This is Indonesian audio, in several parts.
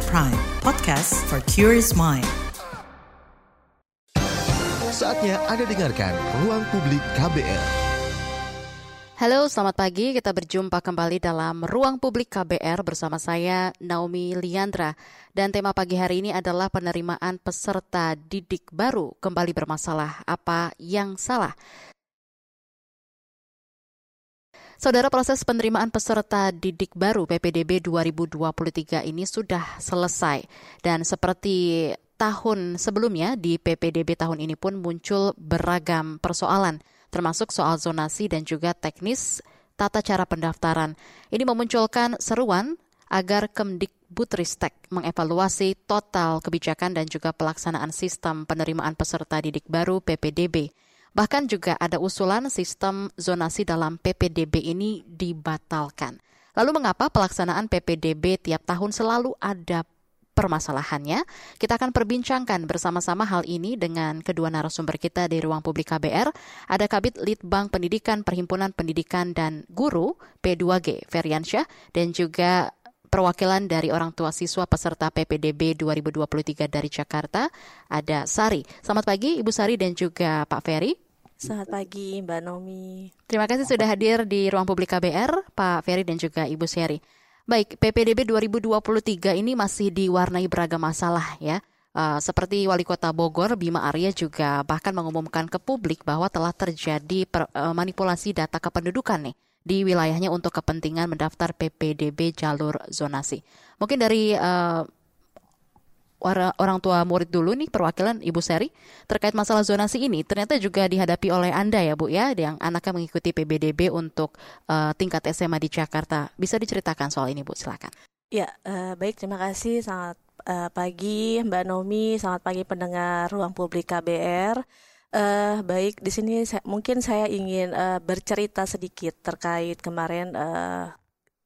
At Prime, podcast for curious mind. Saatnya Anda dengarkan Ruang Publik KBR. Halo, selamat pagi. Kita berjumpa kembali dalam Ruang Publik KBR bersama saya Naomi Liandra. Dan tema pagi hari ini adalah penerimaan peserta didik baru kembali bermasalah. Apa yang salah? Saudara proses penerimaan peserta didik baru PPDB 2023 ini sudah selesai dan seperti tahun sebelumnya di PPDB tahun ini pun muncul beragam persoalan termasuk soal zonasi dan juga teknis tata cara pendaftaran. Ini memunculkan seruan agar Kemdikbudristek mengevaluasi total kebijakan dan juga pelaksanaan sistem penerimaan peserta didik baru PPDB. Bahkan juga ada usulan sistem zonasi dalam PPDB ini dibatalkan. Lalu mengapa pelaksanaan PPDB tiap tahun selalu ada permasalahannya? Kita akan perbincangkan bersama-sama hal ini dengan kedua narasumber kita di ruang publik KBR. Ada Kabit Litbang Pendidikan Perhimpunan Pendidikan dan Guru P2G Feriansyah dan juga perwakilan dari orang tua siswa peserta PPDB 2023 dari Jakarta, ada Sari. Selamat pagi Ibu Sari dan juga Pak Ferry. Selamat pagi Mbak Nomi. Terima kasih sudah hadir di ruang publik KBR, Pak Ferry dan juga Ibu Sari. Baik, PPDB 2023 ini masih diwarnai beragam masalah ya. Uh, seperti Wali Kota Bogor, Bima Arya juga bahkan mengumumkan ke publik bahwa telah terjadi per, uh, manipulasi data kependudukan nih di wilayahnya untuk kepentingan mendaftar PPDB jalur zonasi. Mungkin dari uh, orang tua murid dulu nih perwakilan Ibu Seri terkait masalah zonasi ini ternyata juga dihadapi oleh Anda ya Bu ya yang anaknya mengikuti PBDB untuk uh, tingkat SMA di Jakarta. Bisa diceritakan soal ini Bu silakan. Ya, uh, baik terima kasih sangat uh, pagi Mbak Nomi, selamat pagi pendengar Ruang Publik KBR. Uh, baik, di sini saya, mungkin saya ingin uh, bercerita sedikit terkait kemarin uh,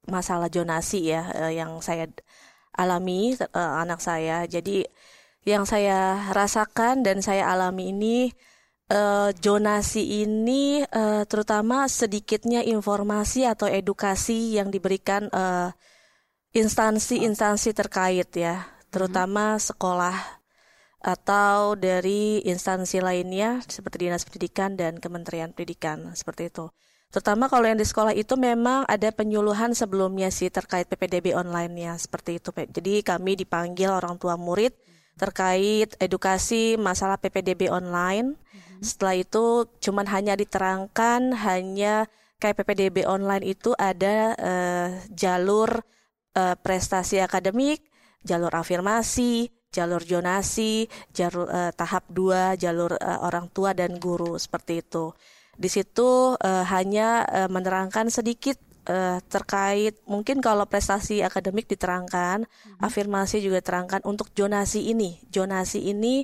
masalah jonasi ya uh, yang saya alami uh, anak saya. Jadi yang saya rasakan dan saya alami ini uh, jonasi ini uh, terutama sedikitnya informasi atau edukasi yang diberikan instansi-instansi uh, terkait ya, terutama sekolah atau dari instansi lainnya seperti Dinas Pendidikan dan Kementerian Pendidikan seperti itu. Terutama kalau yang di sekolah itu memang ada penyuluhan sebelumnya sih terkait PPDB online-nya seperti itu. Jadi kami dipanggil orang tua murid terkait edukasi masalah PPDB online. Mm-hmm. Setelah itu cuman hanya diterangkan hanya kayak PPDB online itu ada uh, jalur uh, prestasi akademik, jalur afirmasi, jalur jonasi, jalur uh, tahap dua, jalur uh, orang tua dan guru seperti itu. Di situ uh, hanya uh, menerangkan sedikit uh, terkait mungkin kalau prestasi akademik diterangkan, hmm. afirmasi juga terangkan untuk jonasi ini. Jonasi ini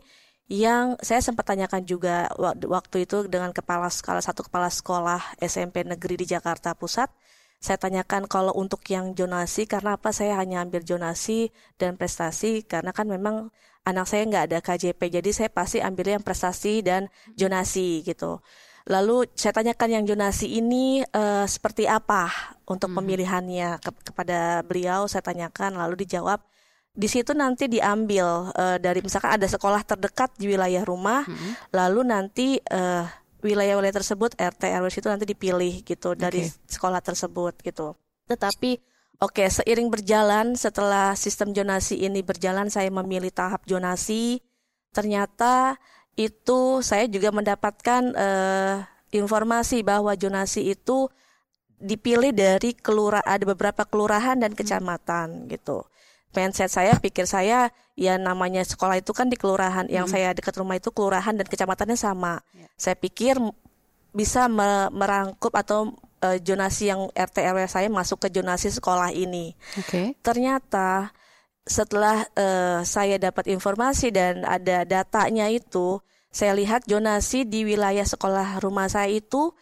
yang saya sempat tanyakan juga waktu itu dengan kepala sekolah satu kepala sekolah SMP negeri di Jakarta Pusat saya tanyakan kalau untuk yang jonasi karena apa saya hanya ambil jonasi dan prestasi karena kan memang anak saya nggak ada KJP jadi saya pasti ambil yang prestasi dan jonasi gitu. Lalu saya tanyakan yang jonasi ini uh, seperti apa untuk hmm. pemilihannya ke kepada beliau saya tanyakan lalu dijawab di situ nanti diambil uh, dari misalkan ada sekolah terdekat di wilayah rumah hmm. lalu nanti uh, wilayah-wilayah tersebut RT RW itu nanti dipilih gitu okay. dari sekolah tersebut gitu. Tetapi oke okay, seiring berjalan setelah sistem jonasi ini berjalan saya memilih tahap jonasi ternyata itu saya juga mendapatkan uh, informasi bahwa jonasi itu dipilih dari kelurahan ada beberapa kelurahan dan kecamatan gitu mindset saya, pikir saya, ya namanya sekolah itu kan di kelurahan, yang hmm. saya dekat rumah itu kelurahan dan kecamatannya sama. Ya. Saya pikir bisa me merangkup atau uh, jonasi yang RT RW saya masuk ke jonasi sekolah ini. Okay. Ternyata setelah uh, saya dapat informasi dan ada datanya itu, saya lihat jonasi di wilayah sekolah rumah saya itu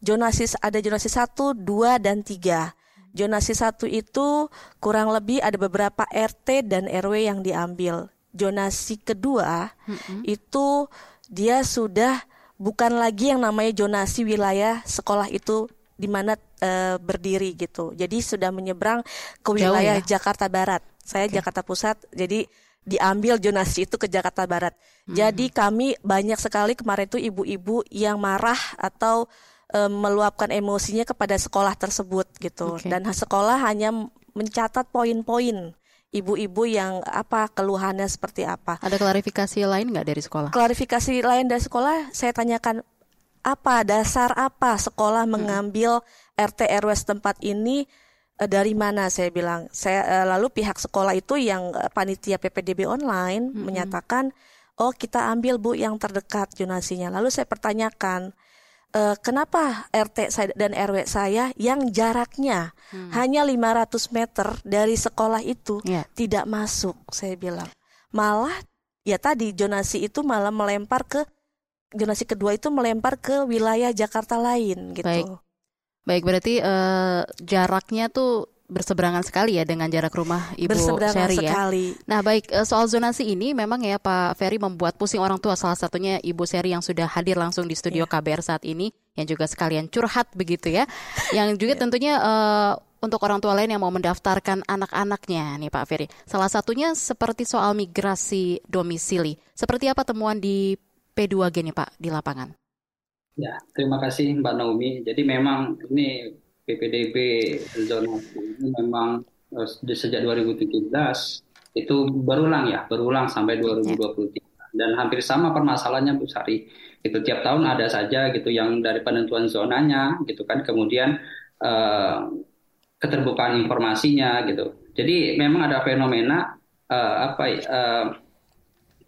jonasi ada jonasi 1, 2 dan tiga. Jonasi satu itu kurang lebih ada beberapa RT dan RW yang diambil. Jonasi kedua mm-hmm. itu dia sudah bukan lagi yang namanya jonasi wilayah sekolah itu di mana e, berdiri gitu. Jadi sudah menyeberang ke wilayah Jauh ya? Jakarta Barat. Saya okay. Jakarta Pusat. Jadi diambil jonasi itu ke Jakarta Barat. Hmm. Jadi kami banyak sekali kemarin itu ibu-ibu yang marah atau e, meluapkan emosinya kepada sekolah tersebut gitu. Okay. Dan sekolah hanya mencatat poin-poin ibu-ibu yang apa keluhannya seperti apa. Ada klarifikasi lain nggak dari sekolah? Klarifikasi lain dari sekolah saya tanyakan apa dasar apa sekolah hmm. mengambil RT RW setempat ini Eh, dari mana saya bilang saya uh, lalu pihak sekolah itu yang uh, panitia PPDB online hmm. menyatakan oh kita ambil Bu yang terdekat jonasinya lalu saya pertanyakan uh, kenapa RT saya dan RW saya yang jaraknya hmm. hanya 500 meter dari sekolah itu yeah. tidak masuk saya bilang malah ya tadi jonasi itu malah melempar ke jonasi kedua itu melempar ke wilayah Jakarta lain gitu Baik. Baik, berarti uh, jaraknya tuh berseberangan sekali ya dengan jarak rumah Ibu Ferry ya. Sekali. Nah, baik uh, soal zonasi ini memang ya Pak Ferry membuat pusing orang tua salah satunya Ibu Seri yang sudah hadir langsung di studio yeah. KBR saat ini yang juga sekalian curhat begitu ya. yang juga yeah. tentunya uh, untuk orang tua lain yang mau mendaftarkan anak-anaknya nih Pak Ferry. Salah satunya seperti soal migrasi domisili. Seperti apa temuan di P2G nih Pak di lapangan? Ya, terima kasih Mbak Naomi. Jadi memang ini PPDB zona ini memang uh, sejak 2017 itu berulang ya, berulang sampai 2023 dan hampir sama permasalahannya Bu Sari. Itu tiap tahun ada saja gitu yang dari penentuan zonanya gitu kan, kemudian uh, keterbukaan informasinya gitu. Jadi memang ada fenomena uh, apa uh,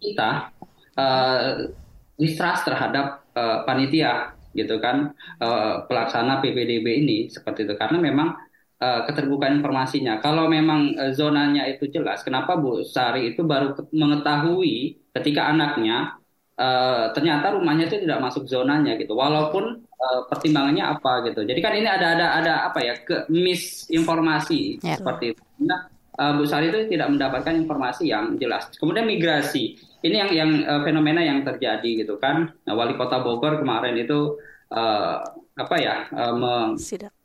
kita uh, distrust terhadap uh, panitia gitu kan uh, pelaksana PPDB ini seperti itu karena memang uh, keterbukaan informasinya. Kalau memang uh, zonanya itu jelas, kenapa Bu Sari itu baru mengetahui ketika anaknya uh, ternyata rumahnya itu tidak masuk zonanya gitu. Walaupun uh, pertimbangannya apa gitu. Jadi kan ini ada ada ada apa ya ke misinformasi yeah. seperti itu. Nah, uh, Bu Sari itu tidak mendapatkan informasi yang jelas. Kemudian migrasi ini yang yang uh, fenomena yang terjadi gitu kan. Nah, wali kota Bogor kemarin itu uh, apa ya uh, me, Sidak.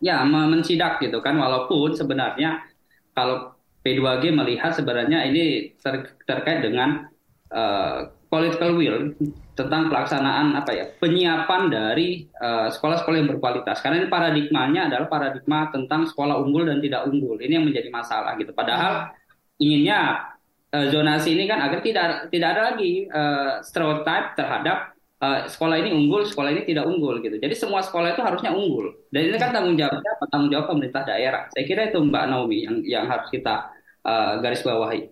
ya me, mensidak gitu kan. Walaupun sebenarnya kalau P2G melihat sebenarnya ini ter, terkait dengan uh, political will tentang pelaksanaan apa ya penyiapan dari sekolah-sekolah uh, yang berkualitas karena ini paradigmanya adalah paradigma tentang sekolah unggul dan tidak unggul ini yang menjadi masalah gitu padahal inginnya uh, zonasi ini kan agar tidak tidak ada lagi uh, stereotip terhadap uh, sekolah ini unggul, sekolah ini tidak unggul gitu. Jadi semua sekolah itu harusnya unggul. Dan ini kan tanggung jawabnya tanggung jawab pemerintah daerah. Saya kira itu Mbak Naomi yang yang harus kita uh, garis bawahi.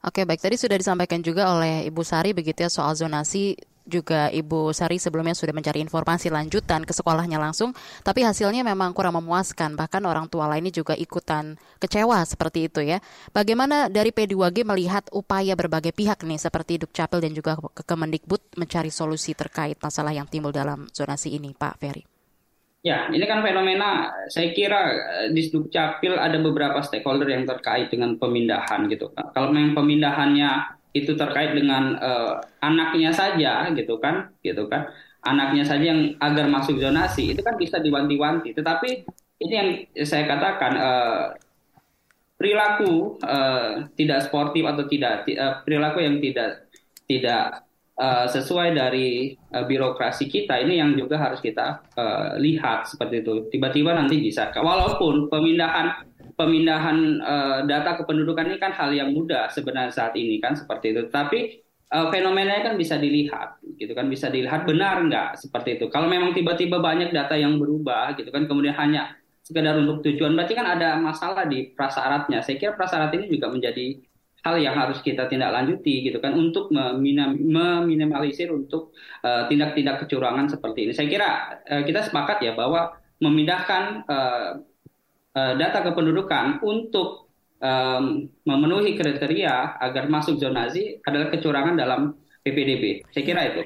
Oke, baik. Tadi sudah disampaikan juga oleh Ibu Sari begitu ya soal zonasi juga Ibu Sari sebelumnya sudah mencari informasi lanjutan ke sekolahnya langsung, tapi hasilnya memang kurang memuaskan. Bahkan orang tua lainnya juga ikutan kecewa seperti itu ya. Bagaimana dari P2G melihat upaya berbagai pihak nih seperti Dukcapil dan juga Kemendikbud mencari solusi terkait masalah yang timbul dalam zonasi ini, Pak Ferry? Ya, ini kan fenomena saya kira eh, di Dukcapil ada beberapa stakeholder yang terkait dengan pemindahan gitu. Kalau memang pemindahannya itu terkait dengan uh, anaknya saja gitu kan gitu kan. Anaknya saja yang agar masuk zonasi itu kan bisa diwanti-wanti. Tetapi ini yang saya katakan uh, perilaku uh, tidak sportif atau tidak uh, perilaku yang tidak tidak uh, sesuai dari uh, birokrasi kita ini yang juga harus kita uh, lihat seperti itu. Tiba-tiba nanti bisa. Walaupun pemindahan pemindahan uh, data kependudukan ini kan hal yang mudah sebenarnya saat ini kan seperti itu. Tapi uh, fenomenanya kan bisa dilihat, gitu kan bisa dilihat benar nggak seperti itu. Kalau memang tiba-tiba banyak data yang berubah, gitu kan kemudian hanya sekedar untuk tujuan, berarti kan ada masalah di prasyaratnya. Saya kira prasyarat ini juga menjadi hal yang harus kita tindak lanjuti gitu kan untuk meminimalisir untuk uh, tindak-tindak kecurangan seperti ini. Saya kira uh, kita sepakat ya bahwa memindahkan uh, uh, data kependudukan untuk um, memenuhi kriteria agar masuk zonasi adalah kecurangan dalam PPDB. Saya kira itu.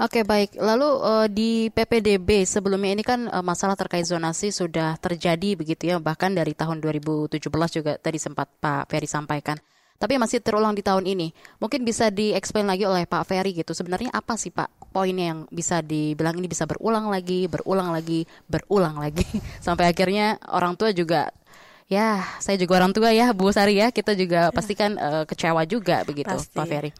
Oke baik, lalu uh, di PPDB sebelumnya ini kan uh, masalah terkait zonasi sudah terjadi begitu ya, bahkan dari tahun 2017 juga tadi sempat Pak Ferry sampaikan tapi masih terulang di tahun ini. Mungkin bisa di-explain lagi oleh Pak Ferry gitu. Sebenarnya apa sih Pak poinnya yang bisa dibilang ini bisa berulang lagi, berulang lagi, berulang lagi sampai akhirnya orang tua juga Ya, saya juga orang tua ya, Bu Sari ya. Kita juga pastikan uh, kecewa juga begitu, Pasti. Pak Ferry.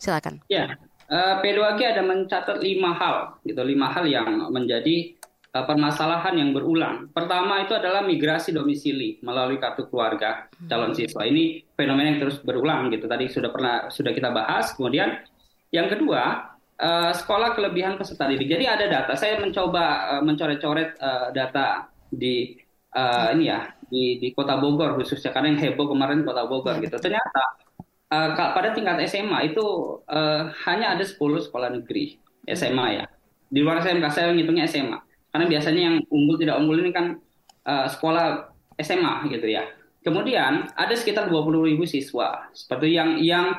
Silakan. Ya, uh, P2G ada mencatat lima hal, gitu, lima hal yang menjadi uh, permasalahan yang berulang. Pertama itu adalah migrasi domisili melalui kartu keluarga calon siswa. Ini fenomena yang terus berulang, gitu. Tadi sudah pernah sudah kita bahas. Kemudian yang kedua, uh, sekolah kelebihan peserta didik. Jadi ada data. Saya mencoba uh, mencoret-coret uh, data di uh, ini ya di di Kota Bogor khususnya karena yang heboh kemarin Kota Bogor gitu. Ternyata uh, pada tingkat SMA itu uh, hanya ada 10 sekolah negeri SMA ya. Di luar SMK saya ngitungnya SMA. Karena biasanya yang unggul tidak unggul ini kan uh, sekolah SMA gitu ya. Kemudian ada sekitar 20 ribu siswa seperti yang yang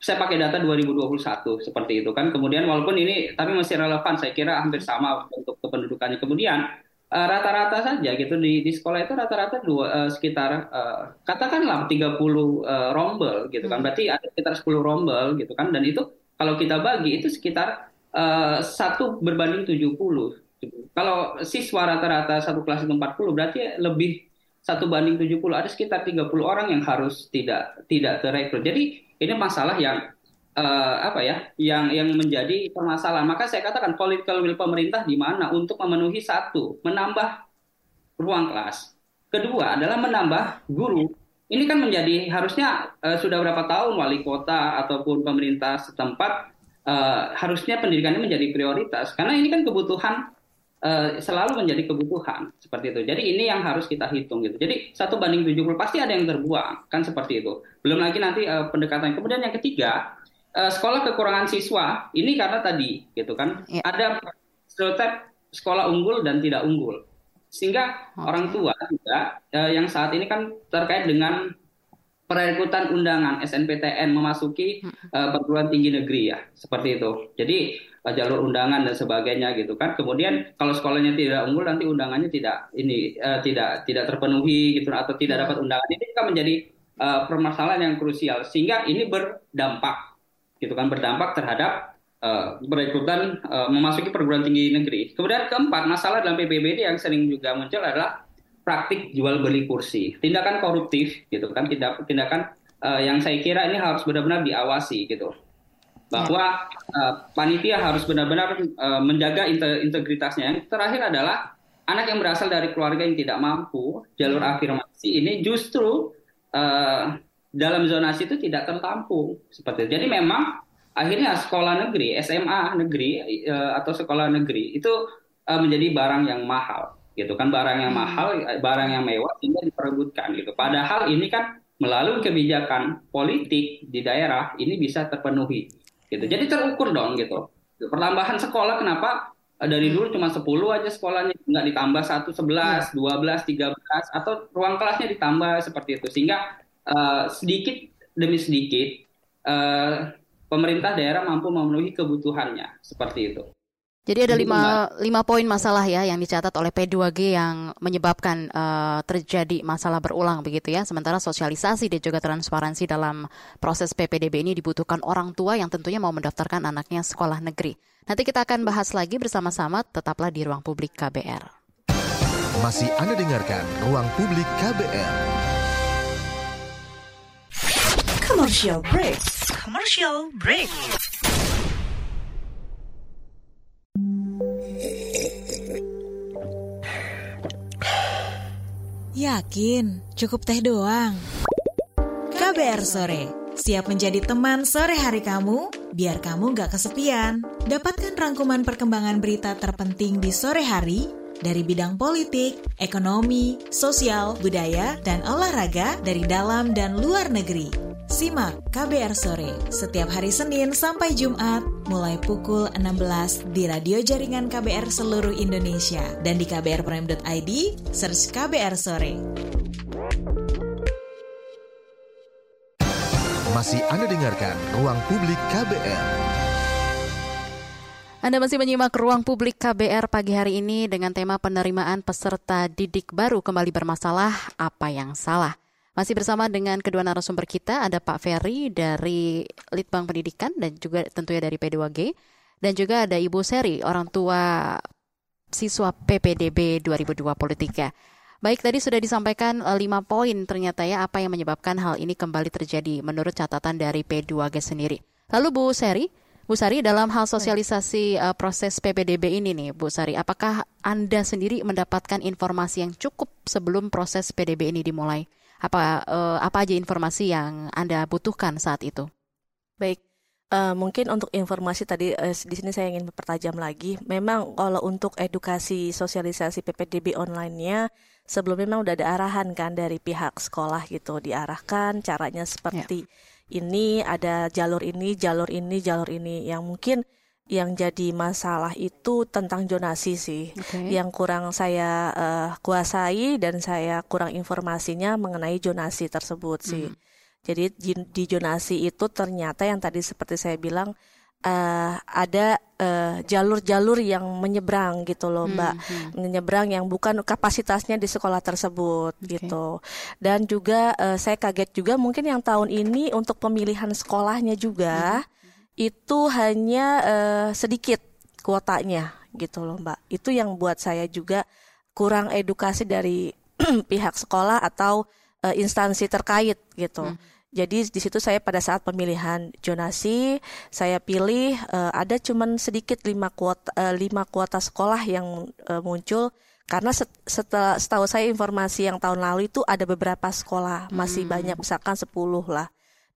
saya pakai data 2021 seperti itu kan. Kemudian walaupun ini tapi masih relevan saya kira hampir sama untuk kependudukannya. Kemudian uh, rata-rata saja gitu di di sekolah itu rata-rata dua uh, sekitar uh, katakanlah 30 uh, rombel gitu kan. Berarti ada sekitar 10 rombel gitu kan dan itu kalau kita bagi itu sekitar uh, satu berbanding 70. Kalau siswa rata-rata satu kelas itu 40 berarti lebih satu banding 70 ada sekitar 30 orang yang harus tidak tidak terekrut. Jadi ini masalah yang uh, apa ya yang yang menjadi permasalahan. Maka saya katakan political will pemerintah di mana untuk memenuhi satu menambah ruang kelas. Kedua adalah menambah guru. Ini kan menjadi harusnya uh, sudah berapa tahun wali kota ataupun pemerintah setempat uh, harusnya pendidikannya menjadi prioritas karena ini kan kebutuhan uh, selalu menjadi kebutuhan seperti itu. Jadi ini yang harus kita hitung gitu. Jadi satu banding 70 pasti ada yang terbuang kan seperti itu. Belum lagi nanti uh, pendekatan. Kemudian yang ketiga uh, sekolah kekurangan siswa ini karena tadi gitu kan Ya. ada stereotip sekolah unggul dan tidak unggul sehingga Oke. orang tua juga uh, yang saat ini kan terkait dengan perekrutan undangan SNPTN memasuki uh, perguruan tinggi negeri ya seperti itu. Jadi jalur undangan dan sebagainya gitu kan. Kemudian kalau sekolahnya tidak unggul nanti undangannya tidak ini uh, tidak tidak terpenuhi gitu atau tidak dapat undangan. Ini kan menjadi uh, permasalahan yang krusial. Sehingga ini berdampak gitu kan berdampak terhadap uh, perekrutan uh, memasuki perguruan tinggi negeri. Kemudian keempat masalah dalam PBBD yang sering juga muncul adalah praktik jual beli kursi, tindakan koruptif gitu kan, tindak, tindakan uh, yang saya kira ini harus benar-benar diawasi gitu, bahwa uh, panitia harus benar-benar uh, menjaga inte- integritasnya. Yang terakhir adalah anak yang berasal dari keluarga yang tidak mampu, jalur afirmasi ini justru uh, dalam zonasi itu tidak tertampung. Seperti itu. Jadi memang akhirnya sekolah negeri, SMA negeri uh, atau sekolah negeri itu uh, menjadi barang yang mahal gitu kan. Barang yang mahal barang yang mewah sehingga diperebutkan gitu. Padahal ini kan melalui kebijakan politik di daerah ini bisa terpenuhi gitu. Jadi terukur dong gitu. Pertambahan sekolah kenapa? Dari dulu cuma 10 aja sekolahnya. Nggak ditambah 1 11 12 13 atau ruang kelasnya ditambah seperti itu. Sehingga eh, sedikit demi sedikit eh, pemerintah daerah mampu memenuhi kebutuhannya. Seperti itu Jadi ada Jadi, lima, lima poin masalah ya yang dicatat oleh P2G yang menyebabkan eh, terjadi masalah berulang begitu ya. Sementara sosialisasi dan juga transparansi dalam proses PPDB ini dibutuhkan orang tua yang tentunya mau mendaftarkan anaknya sekolah negeri. Nanti kita akan bahas lagi bersama-sama, tetaplah di ruang publik KBR. Masih Anda dengarkan Ruang Publik KBR. Commercial break. Commercial break. Yakin, cukup teh doang. KBR Sore, siap menjadi teman sore hari kamu, biar kamu gak kesepian. Dapatkan rangkuman perkembangan berita terpenting di sore hari dari bidang politik, ekonomi, sosial, budaya, dan olahraga dari dalam dan luar negeri. Simak KBR Sore setiap hari Senin sampai Jumat mulai pukul 16 di radio jaringan KBR seluruh Indonesia dan di kbrprime.id search KBR Sore. Masih Anda dengarkan Ruang Publik KBR. Anda masih menyimak ruang publik KBR pagi hari ini dengan tema penerimaan peserta didik baru kembali bermasalah, apa yang salah? Masih bersama dengan kedua narasumber kita, ada Pak Ferry dari Litbang Pendidikan dan juga tentunya dari P2G. Dan juga ada Ibu Seri, orang tua siswa PPDB 2023. Baik, tadi sudah disampaikan uh, lima poin ternyata ya apa yang menyebabkan hal ini kembali terjadi menurut catatan dari P2G sendiri. Lalu Bu Seri, Bu Sari dalam hal sosialisasi uh, proses PPDB ini nih Bu Sari, apakah Anda sendiri mendapatkan informasi yang cukup sebelum proses PDB ini dimulai? Apa uh, apa aja informasi yang Anda butuhkan saat itu? Baik, Uh, mungkin untuk informasi tadi uh, di sini saya ingin mempertajam lagi. Memang kalau untuk edukasi sosialisasi PPDB online-nya sebelumnya memang udah ada arahan kan dari pihak sekolah gitu, diarahkan caranya seperti ya. Ini, ada jalur ini, jalur ini, jalur ini yang mungkin yang jadi masalah itu tentang jonasi sih. Okay. Yang kurang saya uh, kuasai dan saya kurang informasinya mengenai jonasi tersebut sih. Hmm. Jadi di jonasi itu ternyata yang tadi seperti saya bilang uh, ada eh, jalur-jalur uh, yang menyeberang gitu loh mbak hmm, hmm. menyeberang yang bukan kapasitasnya di sekolah tersebut okay. gitu dan juga uh, saya kaget juga mungkin yang tahun ini untuk pemilihan sekolahnya juga hmm. itu hanya uh, sedikit kuotanya gitu loh mbak itu yang buat saya juga kurang edukasi dari pihak sekolah atau uh, instansi terkait gitu. Hmm. Jadi di situ saya pada saat pemilihan jonasi saya pilih uh, ada cuman sedikit lima kuota uh, lima kuota sekolah yang uh, muncul. Karena set, setelah setahu saya informasi yang tahun lalu itu ada beberapa sekolah masih hmm. banyak misalkan 10 lah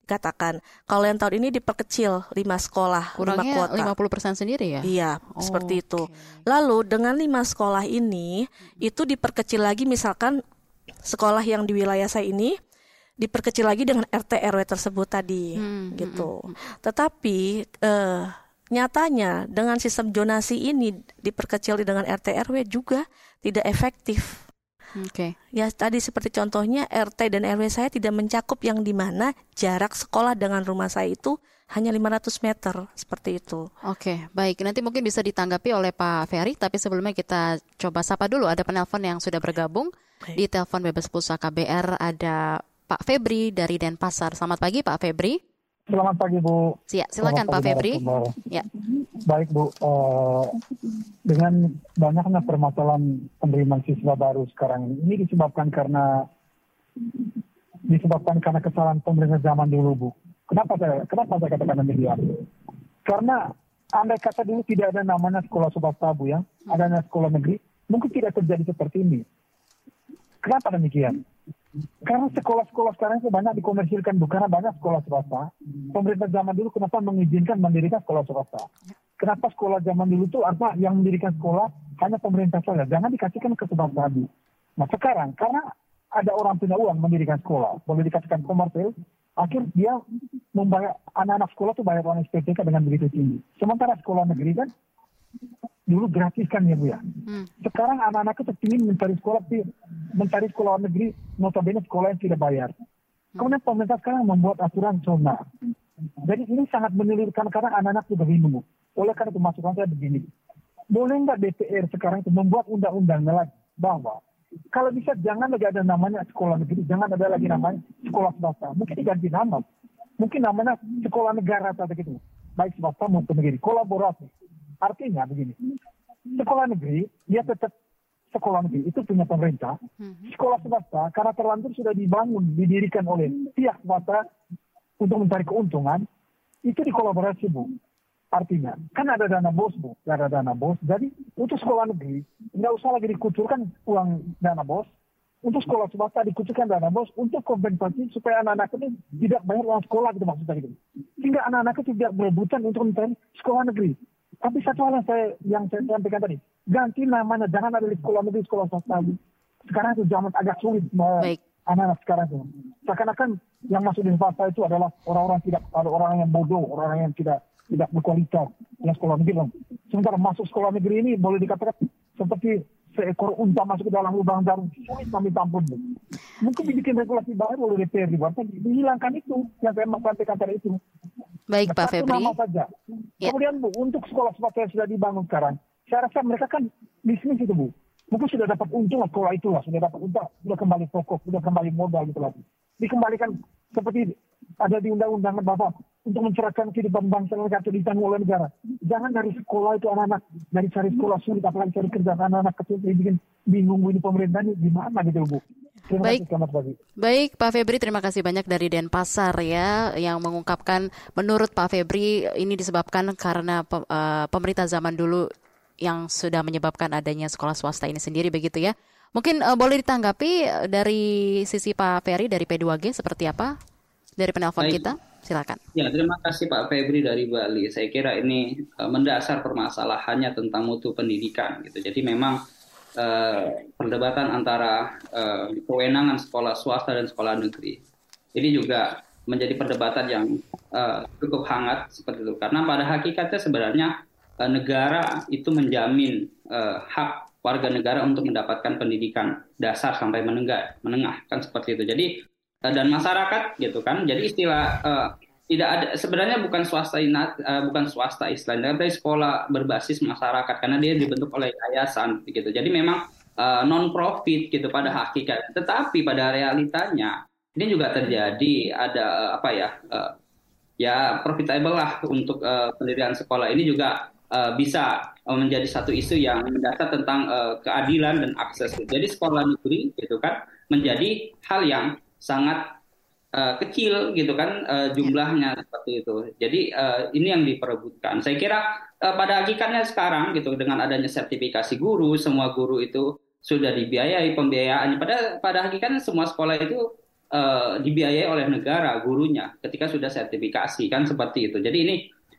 katakan kalau yang tahun ini diperkecil lima sekolah Kurangnya lima kuota 50% sendiri ya? Iya oh, seperti itu. Lalu dengan lima sekolah ini itu diperkecil lagi misalkan sekolah yang di wilayah saya ini diperkecil lagi dengan RT RW tersebut tadi hmm, gitu. Hmm, hmm. Tetapi eh, nyatanya dengan sistem jonasi ini diperkecil dengan RT RW juga tidak efektif. Oke. Okay. Ya tadi seperti contohnya RT dan RW saya tidak mencakup yang di mana jarak sekolah dengan rumah saya itu hanya 500 meter seperti itu. Oke, baik. Nanti mungkin bisa ditanggapi oleh Pak Ferry, tapi sebelumnya kita coba sapa dulu. Ada penelpon yang sudah bergabung baik. di telepon bebas pulsa KBR. Ada Pak Febri dari Denpasar. Selamat pagi Pak Febri. Selamat pagi Bu. Siap, silakan Pak Febri. Ya. Baik Bu, uh, dengan banyaknya permasalahan penerimaan siswa baru sekarang ini, ini disebabkan karena disebabkan karena kesalahan pemerintah zaman dulu Bu. Kenapa saya kenapa saya katakan demikian? Karena andai kata dulu tidak ada namanya sekolah swasta Bu ya, adanya sekolah negeri, mungkin tidak terjadi seperti ini. Kenapa demikian? Karena sekolah-sekolah sekarang itu banyak dikomersilkan, bukan banyak sekolah swasta. Pemerintah zaman dulu kenapa mengizinkan mendirikan sekolah swasta? Kenapa sekolah zaman dulu itu apa yang mendirikan sekolah hanya pemerintah saja, jangan dikasihkan ke swasta tadi. Nah sekarang karena ada orang punya uang mendirikan sekolah, boleh dikatakan komersil, akhir dia membayar anak-anak sekolah itu bayar uang SPTK dengan begitu tinggi. Sementara sekolah negeri kan dulu gratis kan ya Bu ya. Hmm. Sekarang anak-anak itu ingin mencari sekolah mencari sekolah negeri notabene sekolah yang tidak bayar. Hmm. Kemudian pemerintah sekarang membuat aturan zona. Jadi ini sangat menyulitkan karena anak-anak sudah bingung. Oleh karena itu masukan saya begini. Boleh nggak DPR sekarang itu membuat undang-undangnya lagi bahwa kalau bisa jangan lagi ada namanya sekolah negeri, jangan ada lagi namanya sekolah swasta. Mungkin diganti nama. Mungkin namanya sekolah negara atau gitu. Baik swasta maupun negeri. Kolaborasi Artinya begini, sekolah negeri dia tetap sekolah negeri itu punya pemerintah. Hmm. Sekolah swasta karena terlanjur sudah dibangun, didirikan oleh pihak swasta untuk mencari keuntungan, itu dikolaborasi bu. Artinya, kan ada dana bos bu, ada dana bos. Jadi untuk sekolah negeri nggak usah lagi dikucurkan uang dana bos. Untuk sekolah swasta dikucurkan dana bos untuk kompensasi supaya anak-anak itu tidak bayar uang sekolah gitu maksudnya gitu. Sehingga anak-anak itu tidak berebutan untuk mencari sekolah negeri. Tapi satu hal yang saya yang saya sampaikan tadi, ganti namanya jangan ada di sekolah negeri sekolah swasta. Sekarang itu zaman agak sulit anak-anak sekarang itu. Seakan-akan yang masuk di swasta itu adalah orang-orang tidak ada orang yang bodoh, orang yang tidak tidak berkualitas yang sekolah negeri. Sementara masuk sekolah negeri ini boleh dikatakan seperti seekor unta masuk ke dalam lubang jarum sulit kami tampun. Mungkin dibikin regulasi baru oleh DPR di dihilangkan itu yang saya sampaikan tadi itu. Baik Pak Febri. Nama saja. Ya. Kemudian Bu, untuk sekolah sekolah yang sudah dibangun sekarang, saya rasa mereka kan bisnis itu Bu. Mungkin sudah dapat untung lah sekolah itu lah, sudah dapat untung, sudah kembali pokok, sudah kembali modal gitu lagi. Dikembalikan seperti ada di undang-undang Bapak untuk mencerahkan kehidupan bangsa dan negara ditanggung oleh negara. Jangan dari sekolah itu anak-anak dari cari sekolah sulit apalagi cari kerja anak-anak kecil ini bikin bingung ini pemerintah ini gimana gitu Bu. Terima Baik. kasih Baik Pak Febri terima kasih banyak dari Denpasar ya yang mengungkapkan menurut Pak Febri ini disebabkan karena uh, pemerintah zaman dulu yang sudah menyebabkan adanya sekolah swasta ini sendiri begitu ya. Mungkin uh, boleh ditanggapi dari sisi Pak Ferry dari P2G seperti apa dari penelpon kita? Silakan. Ya, terima kasih Pak Febri dari Bali. Saya kira ini uh, mendasar permasalahannya tentang mutu pendidikan gitu. Jadi memang uh, perdebatan antara uh, kewenangan sekolah swasta dan sekolah negeri ini juga menjadi perdebatan yang uh, cukup hangat seperti itu. Karena pada hakikatnya sebenarnya uh, negara itu menjamin uh, hak warga negara untuk mendapatkan pendidikan dasar sampai menengah, menengah kan seperti itu. Jadi dan masyarakat gitu kan. Jadi istilah uh, tidak ada sebenarnya bukan swasta inat, uh, bukan swasta Islam, tapi sekolah berbasis masyarakat karena dia dibentuk oleh yayasan gitu. Jadi memang uh, non profit gitu pada hakikat. Tetapi pada realitanya ini juga terjadi ada uh, apa ya uh, ya profitable lah untuk uh, pendidikan sekolah ini juga uh, bisa menjadi satu isu yang mendasar tentang uh, keadilan dan akses. Jadi sekolah negeri gitu kan menjadi hal yang sangat uh, kecil gitu kan uh, jumlahnya seperti itu. Jadi uh, ini yang diperebutkan. Saya kira uh, pada hakikatnya sekarang gitu dengan adanya sertifikasi guru, semua guru itu sudah dibiayai pembiayaannya. Pada pada hakikatnya semua sekolah itu uh, dibiayai oleh negara gurunya ketika sudah sertifikasi kan seperti itu. Jadi ini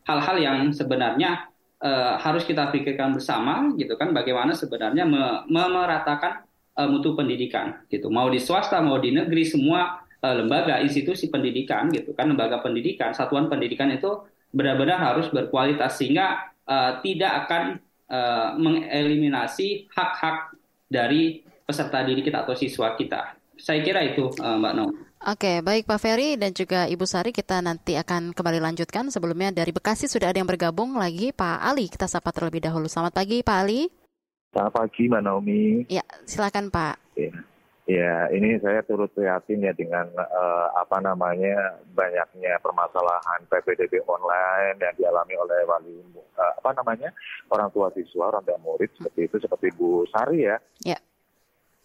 hal-hal yang sebenarnya uh, harus kita pikirkan bersama gitu kan bagaimana sebenarnya memeratakan uh, mutu pendidikan gitu. Mau di swasta mau di negeri semua uh, lembaga institusi pendidikan gitu kan lembaga pendidikan satuan pendidikan itu benar-benar harus berkualitas sehingga uh, tidak akan uh, mengeliminasi hak-hak dari peserta didik kita atau siswa kita. Saya kira itu uh, Mbak Nom. Oke, baik Pak Ferry dan juga Ibu Sari kita nanti akan kembali lanjutkan. Sebelumnya dari Bekasi sudah ada yang bergabung lagi Pak Ali. Kita sapa terlebih dahulu. Selamat pagi Pak Ali. Selamat pagi Mbak Naomi. Ya, silakan Pak. Ya, ya ini saya turut prihatin ya dengan uh, apa namanya banyaknya permasalahan PPDB online yang dialami oleh wali uh, apa namanya orang tua siswa, orang tua murid seperti itu seperti Bu Sari ya. Ya.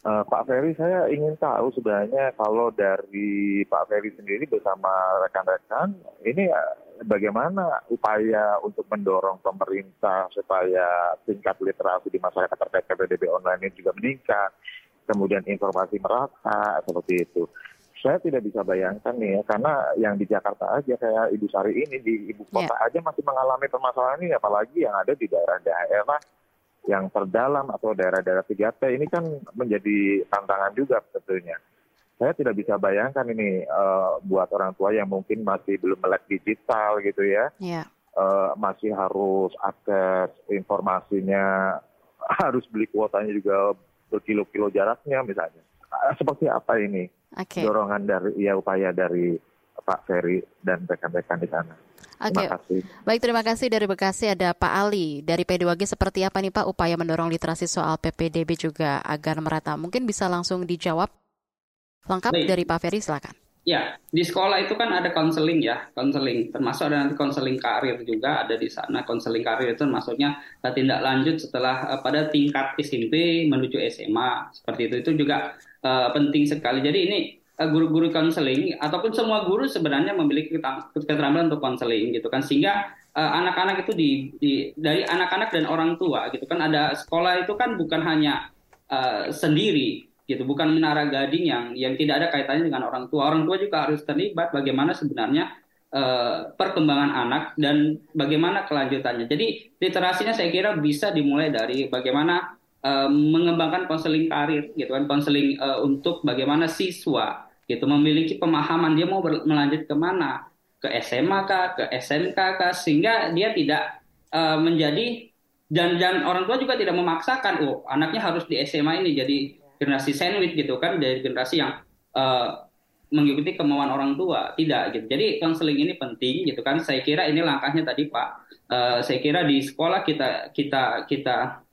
Uh, Pak Ferry, saya ingin tahu sebenarnya kalau dari Pak Ferry sendiri bersama rekan-rekan, ini bagaimana upaya untuk mendorong pemerintah supaya tingkat literasi di masyarakat terkait PPDB online ini juga meningkat, kemudian informasi merata seperti itu. Saya tidak bisa bayangkan nih ya, karena yang di Jakarta aja kayak Ibu Sari ini di ibu kota yeah. aja masih mengalami permasalahan ini, apalagi yang ada di daerah-daerah yang terdalam atau daerah-daerah 3T ini kan menjadi tantangan juga tentunya. Saya tidak bisa bayangkan ini uh, buat orang tua yang mungkin masih belum melek digital gitu ya, yeah. Iya. uh, masih harus akses informasinya, harus beli kuotanya juga berkilo-kilo jaraknya misalnya. Uh, seperti apa ini okay. dorongan dari ya upaya dari Pak Ferry dan rekan-rekan di sana? Oke. Okay. Baik, terima kasih dari Bekasi ada Pak Ali dari P2G seperti apa nih Pak upaya mendorong literasi soal PPDB juga agar merata? Mungkin bisa langsung dijawab lengkap Baik. dari Pak Ferry silakan. Ya, di sekolah itu kan ada konseling ya, konseling. Termasuk ada nanti konseling karir juga ada di sana. Konseling karir itu maksudnya tindak lanjut setelah uh, pada tingkat SMP menuju SMA seperti itu. Itu juga uh, penting sekali. Jadi ini Eh, guru-guru konseling ataupun semua guru sebenarnya memiliki keterampilan untuk konseling gitu kan sehingga uh, anak-anak itu di, di dari anak-anak dan orang tua gitu kan ada sekolah itu kan bukan hanya uh, sendiri gitu. Bukan menara gading yang yang tidak ada kaitannya dengan orang tua. Orang tua juga harus terlibat bagaimana sebenarnya uh, perkembangan anak dan bagaimana kelanjutannya. Jadi literasinya saya kira bisa dimulai dari bagaimana uh, mengembangkan konseling karir gitu kan. Konseling uh, untuk bagaimana siswa gitu memiliki pemahaman dia mau melanjut ke mana. Ke SMA kah ke SMK kah sehingga dia tidak uh, menjadi dan dan orang tua juga tidak memaksakan oh anaknya harus di SMA ini. Jadi generasi sandwich gitu kan dari generasi yang uh, mengikuti kemauan orang tua. Tidak gitu. Jadi konseling ini penting gitu kan. Saya kira ini langkahnya tadi pak. Uh, saya kira di sekolah kita kita kita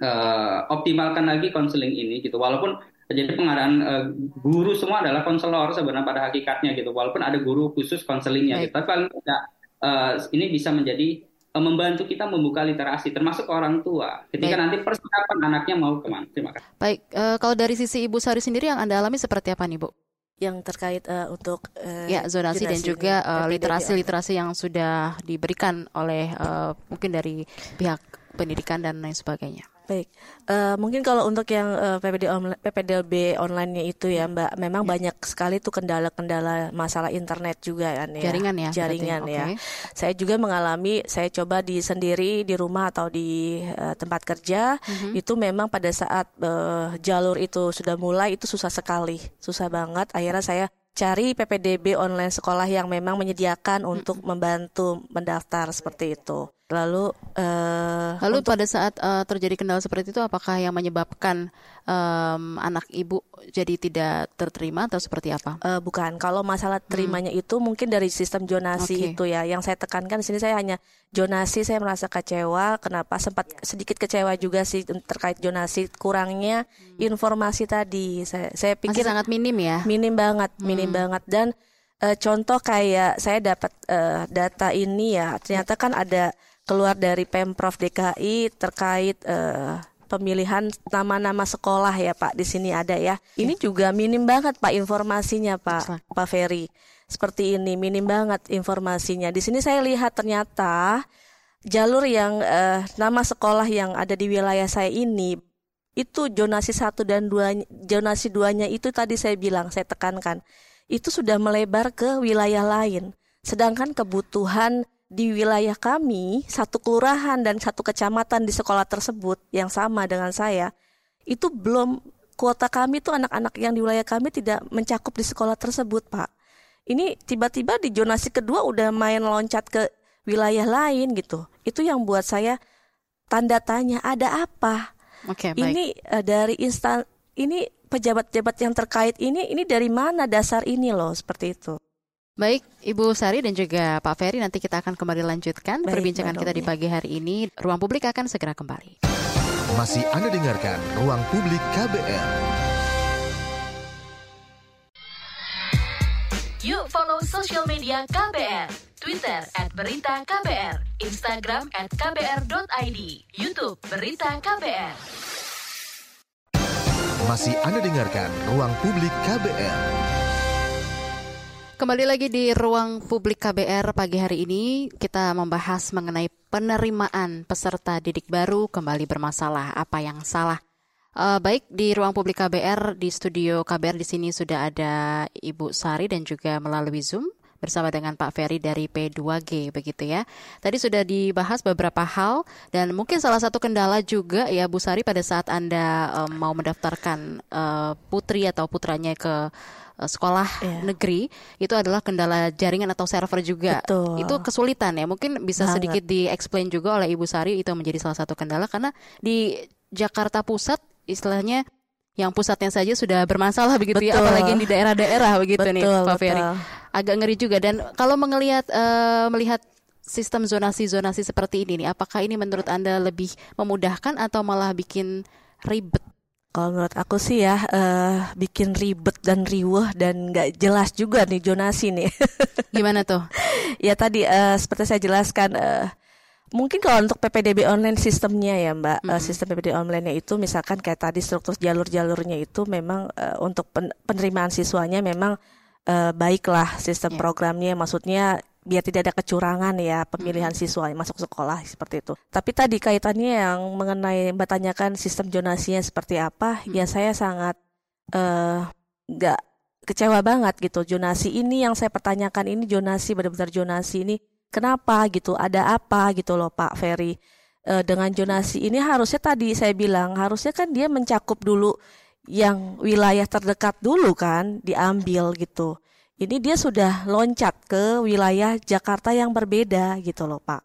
uh, optimalkan lagi konseling ini gitu. Walaupun Jadi pengadaan uh, guru semua adalah konselor sebenarnya pada hakikatnya gitu. Walaupun ada guru khusus konselingnya gitu. Tapi paling tidak uh, ini bisa menjadi membantu kita membuka literasi termasuk orang tua ketika Baik. nanti persiapan anaknya mau ke mana. Terima kasih. Baik, uh, kalau dari sisi Ibu Sari sendiri yang Anda alami seperti apa nih Bu? yang terkait uh, untuk uh, ya zonasi dan juga uh, literasi-literasi yang sudah diberikan oleh uh, mungkin dari pihak pendidikan dan lain sebagainya. Baik, uh, mungkin kalau untuk yang uh, PPD on, PPDB online-nya itu ya Mbak, memang ya. banyak sekali tuh kendala-kendala masalah internet juga kan ya. Jaringan ya. Jaringan ya. Okay. Saya juga mengalami, saya coba di sendiri di rumah atau di uh, tempat kerja, mm-hmm. itu memang pada saat uh, jalur itu sudah mulai itu susah sekali, susah banget. Akhirnya saya cari PPDB online sekolah yang memang menyediakan untuk membantu mendaftar seperti itu. Lalu, uh, lalu untuk, pada saat uh, terjadi kendala seperti itu, apakah yang menyebabkan um, anak ibu jadi tidak terterima atau seperti apa? Uh, bukan. Kalau masalah hmm. terimanya hmm. itu mungkin dari sistem jonasi okay. itu ya. Yang saya tekankan di sini saya hanya jonasi. Saya merasa kecewa. Kenapa? Sempat sedikit kecewa juga sih terkait jonasi kurangnya hmm. informasi tadi. Saya, saya pikir Masih sangat minim ya. Minim banget, minim hmm. banget dan uh, contoh kayak saya dapat uh, data ini ya ternyata kan ada keluar dari Pemprov DKI terkait uh, pemilihan nama-nama sekolah ya Pak di sini ada ya. Ini juga minim banget Pak informasinya Pak Pak Ferry. Seperti ini minim banget informasinya. Di sini saya lihat ternyata jalur yang uh, nama sekolah yang ada di wilayah saya ini itu jonasi satu dan dua jonasi duanya itu tadi saya bilang saya tekankan itu sudah melebar ke wilayah lain. Sedangkan kebutuhan di wilayah kami, satu kelurahan dan satu kecamatan di sekolah tersebut yang sama dengan saya, itu belum kuota kami tuh anak-anak yang di wilayah kami tidak mencakup di sekolah tersebut, Pak. Ini tiba-tiba di zonasi kedua udah main loncat ke wilayah lain gitu. Itu yang buat saya tanda tanya, ada apa? Oke, okay, Ini uh, dari instan ini pejabat-pejabat yang terkait ini ini dari mana dasar ini loh seperti itu. Baik, Ibu Sari dan juga Pak Ferry nanti kita akan kembali lanjutkan Baik, perbincangan kita di pagi hari ini. Ruang Publik akan segera kembali. Masih Anda dengarkan Ruang Publik KBR. Yuk follow sosial media KBR. Twitter at Berita KBR, Instagram at KBR.id, Youtube Berita KBR. Masih Anda dengarkan Ruang Publik KBR. Kembali lagi di ruang publik KBR pagi hari ini kita membahas mengenai penerimaan peserta didik baru kembali bermasalah apa yang salah. Uh, baik di ruang publik KBR di studio KBR di sini sudah ada Ibu Sari dan juga melalui Zoom bersama dengan Pak Ferry dari P2G begitu ya. Tadi sudah dibahas beberapa hal dan mungkin salah satu kendala juga ya Bu Sari pada saat Anda um, mau mendaftarkan uh, putri atau putranya ke Eh, sekolah yeah. negeri itu adalah kendala jaringan atau server juga. Betul. Itu kesulitan ya. Mungkin bisa Banget. sedikit di-explain juga oleh Ibu Sari itu menjadi salah satu kendala karena di Jakarta Pusat istilahnya yang pusatnya saja sudah bermasalah begitu ya, betul. ya apalagi di daerah-daerah begitu betul, nih Pak Ferry. Agak ngeri juga dan kalau melihat uh, melihat sistem zonasi-zonasi seperti ini nih apakah ini menurut Anda lebih memudahkan atau malah bikin ribet kalau menurut aku sih ya uh, bikin ribet dan riweh dan nggak jelas juga nih jonasi nih. Gimana tuh? ya tadi uh, seperti saya jelaskan uh, mungkin kalau untuk PPDB online sistemnya ya Mbak, mm -hmm. uh, sistem PPDB online-nya itu misalkan kayak tadi struktur jalur-jalurnya itu memang uh, untuk pen penerimaan siswanya memang uh, baiklah sistem yeah. programnya maksudnya biar tidak ada kecurangan ya pemilihan hmm. siswa masuk sekolah seperti itu. Tapi tadi kaitannya yang mengenai Mbak tanyakan sistem jonasinya seperti apa, hmm. ya saya sangat uh, nggak kecewa banget gitu. Jonasi ini yang saya pertanyakan ini jonasi benar-benar jonasi ini kenapa gitu? Ada apa gitu loh Pak Ferry? Uh, dengan jonasi ini harusnya tadi saya bilang harusnya kan dia mencakup dulu yang wilayah terdekat dulu kan diambil gitu ini dia sudah loncat ke wilayah Jakarta yang berbeda gitu loh Pak.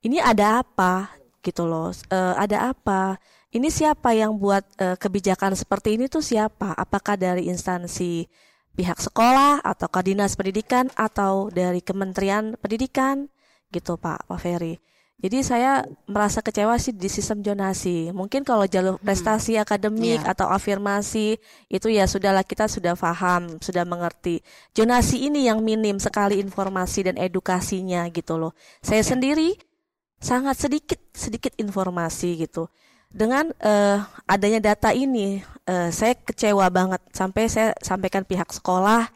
Ini ada apa gitu loh? E, ada apa? Ini siapa yang buat e, kebijakan seperti ini tuh siapa? Apakah dari instansi pihak sekolah atau dinas pendidikan atau dari Kementerian Pendidikan gitu Pak Pak Ferry. Jadi saya merasa kecewa sih di sistem jonasi. Mungkin kalau jalur prestasi akademik Iya. atau afirmasi itu ya sudahlah kita sudah paham, sudah mengerti. Jonasi ini yang minim sekali informasi dan edukasinya gitu loh. Saya sendiri sangat sedikit sedikit informasi gitu. Dengan eh, adanya data ini, eh, saya kecewa banget sampai saya sampaikan pihak sekolah,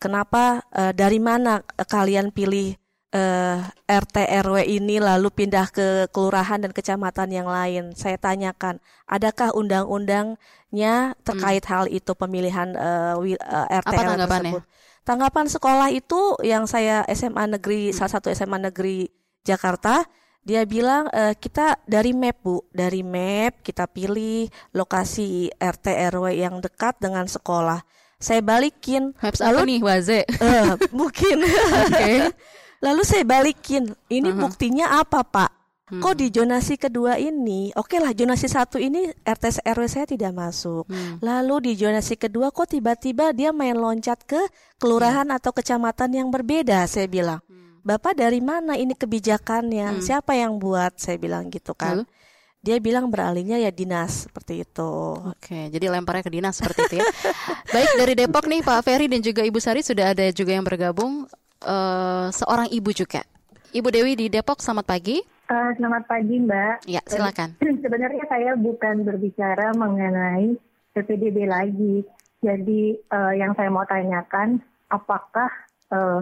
kenapa eh, dari mana kalian pilih eh, RT RW ini lalu pindah ke kelurahan dan kecamatan yang lain. Saya tanyakan, adakah undang-undangnya terkait hal itu pemilihan eh, eh, RT Apa RW tersebut? Tanggapan sekolah itu yang saya SMA negeri salah satu SMA negeri Jakarta dia bilang "Eh, kita dari map bu dari map kita pilih lokasi RT RW yang dekat dengan sekolah saya balikin Maps apa nih, Waze? Eh, mungkin Oke. lalu saya balikin ini Mhm. buktinya apa pak? Kok di zonasi kedua ini oke lah zonasi satu ini RT RW saya tidak masuk. Hmm. lalu di zonasi kedua kok tiba-tiba dia main loncat ke kelurahan atau kecamatan yang berbeda saya bilang. Bapak dari mana ini kebijakannya? Siapa yang buat? Saya bilang gitu kan. Lalu? dia bilang beralihnya ya dinas seperti itu. Oke, jadi lemparnya ke dinas seperti itu ya. Baik dari Depok nih Pak Ferry dan juga Ibu Sari sudah ada juga yang bergabung eh, seorang ibu juga. Ibu Dewi di Depok, selamat pagi. Eh, selamat pagi Mbak. Ya, silakan. Eh, Sebenarnya saya bukan berbicara mengenai PPDB lagi. Jadi eh, yang saya mau tanyakan, apakah eh,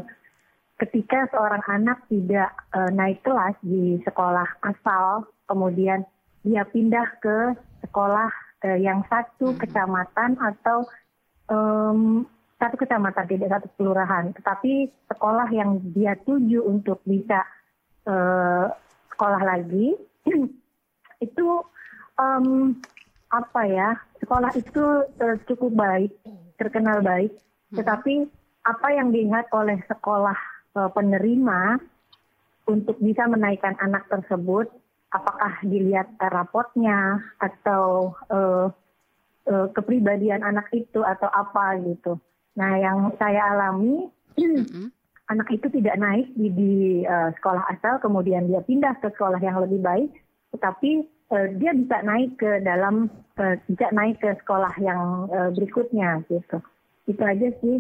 ketika seorang anak tidak eh, naik kelas di sekolah asal, kemudian dia pindah ke sekolah eh, yang satu kecamatan atau em, satu kecamatan tidak satu kelurahan, tetapi sekolah yang dia tuju untuk bisa eh, sekolah lagi itu em, apa ya sekolah itu eh, cukup baik terkenal baik. Tetapi apa yang diingat oleh sekolah eh, penerima untuk bisa menaikkan anak tersebut apakah dilihat rapotnya atau eh, eh, kepribadian anak itu atau apa gitu nah yang saya alami Mm-mm. anak itu tidak naik di, di eh, sekolah asal, kemudian dia pindah ke sekolah yang lebih baik, tetapi eh, dia bisa naik ke dalam eh, bisa naik ke sekolah yang eh, berikutnya gitu. Itu aja sih.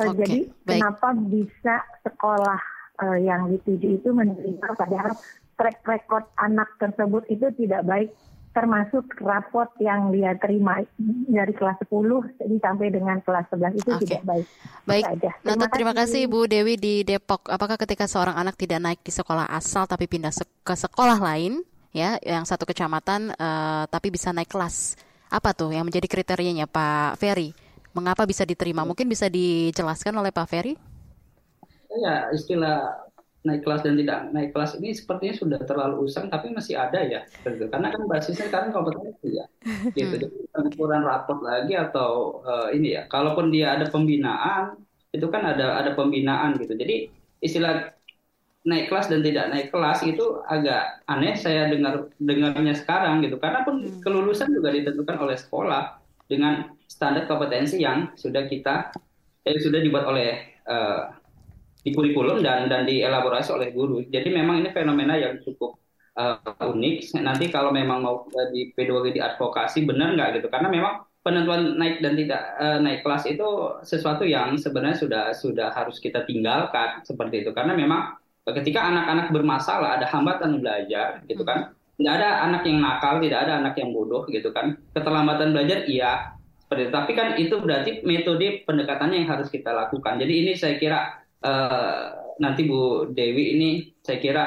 Oke, jadi baik. kenapa bisa sekolah eh, yang dituju itu menerima padahal track record anak tersebut itu tidak baik termasuk raport yang dia terima dari kelas 10 jadi sampai dengan kelas 11 itu Oke. tidak baik. Baik. Nah, terima kasih Ibu Dewi di Depok. Apakah ketika seorang anak tidak naik di sekolah asal tapi pindah se- ke sekolah lain, ya, yang satu kecamatan, eh, tapi bisa naik kelas, apa tuh yang menjadi kriterianya Pak Ferry? Mengapa bisa diterima? Mungkin bisa dijelaskan oleh Pak Ferry? Ya, istilah naik kelas dan tidak naik kelas ini sepertinya sudah terlalu usang, tapi masih ada ya. gitu. Karena kan basisnya sekarang kompetensi ya. Gitu. Jadi ukuran raport lagi atau eh, ini ya. Kalaupun dia ada pembinaan, itu kan ada ada pembinaan gitu. Jadi istilah naik kelas dan tidak naik kelas itu agak aneh saya dengar dengarnya sekarang gitu. Karena pun kelulusan juga ditentukan oleh sekolah dengan standar kompetensi yang sudah kita eh, sudah dibuat oleh eh, di kurikulum dan dan dielaborasi oleh guru. Jadi memang ini fenomena yang cukup uh, unik. Nanti kalau memang mau uh, di P2G di advokasi benar nggak gitu? Karena memang penentuan naik dan tidak uh, naik kelas itu sesuatu yang sebenarnya sudah sudah harus kita tinggalkan seperti itu. Karena memang ketika anak-anak bermasalah ada hambatan belajar gitu kan. Tidak ada anak yang nakal, tidak ada anak yang bodoh gitu kan. Keterlambatan belajar iya seperti itu. Tapi kan itu berarti metode pendekatannya yang harus kita lakukan. Jadi ini saya kira eh, nanti Bu Dewi ini saya kira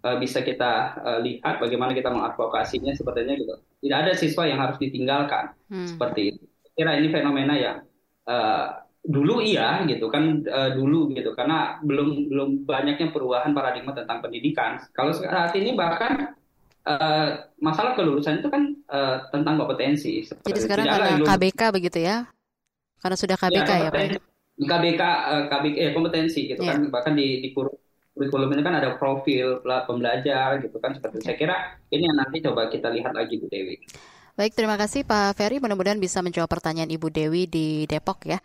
eh, bisa kita eh, lihat bagaimana kita mengadvokasinya sepertinya gitu. Tidak ada siswa yang harus ditinggalkan Hmm. seperti itu. Saya kira ini fenomena yang eh, dulu iya gitu kan eh, dulu gitu karena belum belum banyaknya perubahan paradigma tentang pendidikan. Kalau saat ini bahkan eh, masalah kelulusan itu kan eh, tentang kompetensi. Jadi sekarang karena. KBK begitu ya? Karena sudah KBK ya, Pak? Kompetensi. KBK, eh, KBK eh, kompetensi gitu Iya. kan bahkan di, di kur- kurikulum ini kan ada profil pembelajar gitu kan seperti itu. Saya kira ini yang nanti coba kita lihat lagi Bu Dewi. Baik, terima kasih Pak Ferry. Mudah-mudahan bisa menjawab pertanyaan Ibu Dewi di Depok ya.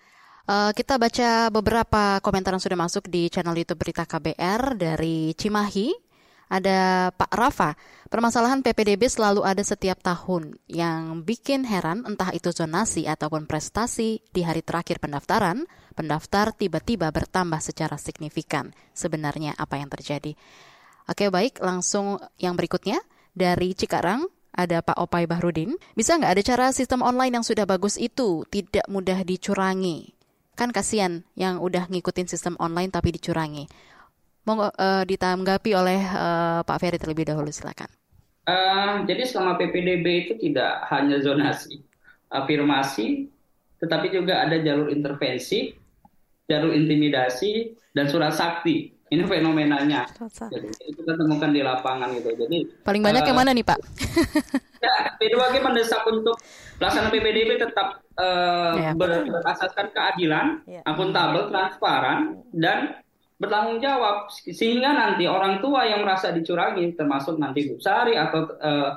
Eh, kita baca beberapa komentar yang sudah masuk di channel YouTube Berita KBR dari Cimahi. Ada Pak Rafa, permasalahan PPDB selalu ada setiap tahun. Yang bikin heran entah itu zonasi ataupun prestasi di hari terakhir pendaftaran, pendaftar tiba-tiba bertambah secara signifikan. Sebenarnya apa yang terjadi? Oke baik, langsung yang berikutnya dari Cikarang ada Pak Opai Bahrudin. Bisa nggak ada cara sistem online yang sudah bagus itu tidak mudah dicurangi? Kan kasihan yang udah ngikutin sistem online tapi dicurangi. Monggo uh, ditanggapi oleh uh, Pak Ferry terlebih dahulu silakan. Uh, jadi selama PPDB itu tidak hanya zonasi, afirmasi, tetapi juga ada jalur intervensi, jalur intimidasi, dan surat sakti. Ini fenomenanya. Jadi kita temukan di lapangan gitu. Jadi paling banyak uh, yang mana nih Pak? ya, P2G mendesak untuk pelaksanaan PPDB tetap uh, ya, berasaskan keadilan, ya. akuntabel, transparan, dan bertanggung jawab. Sehingga nanti orang tua yang merasa dicurangi termasuk nanti Bu Sari atau uh,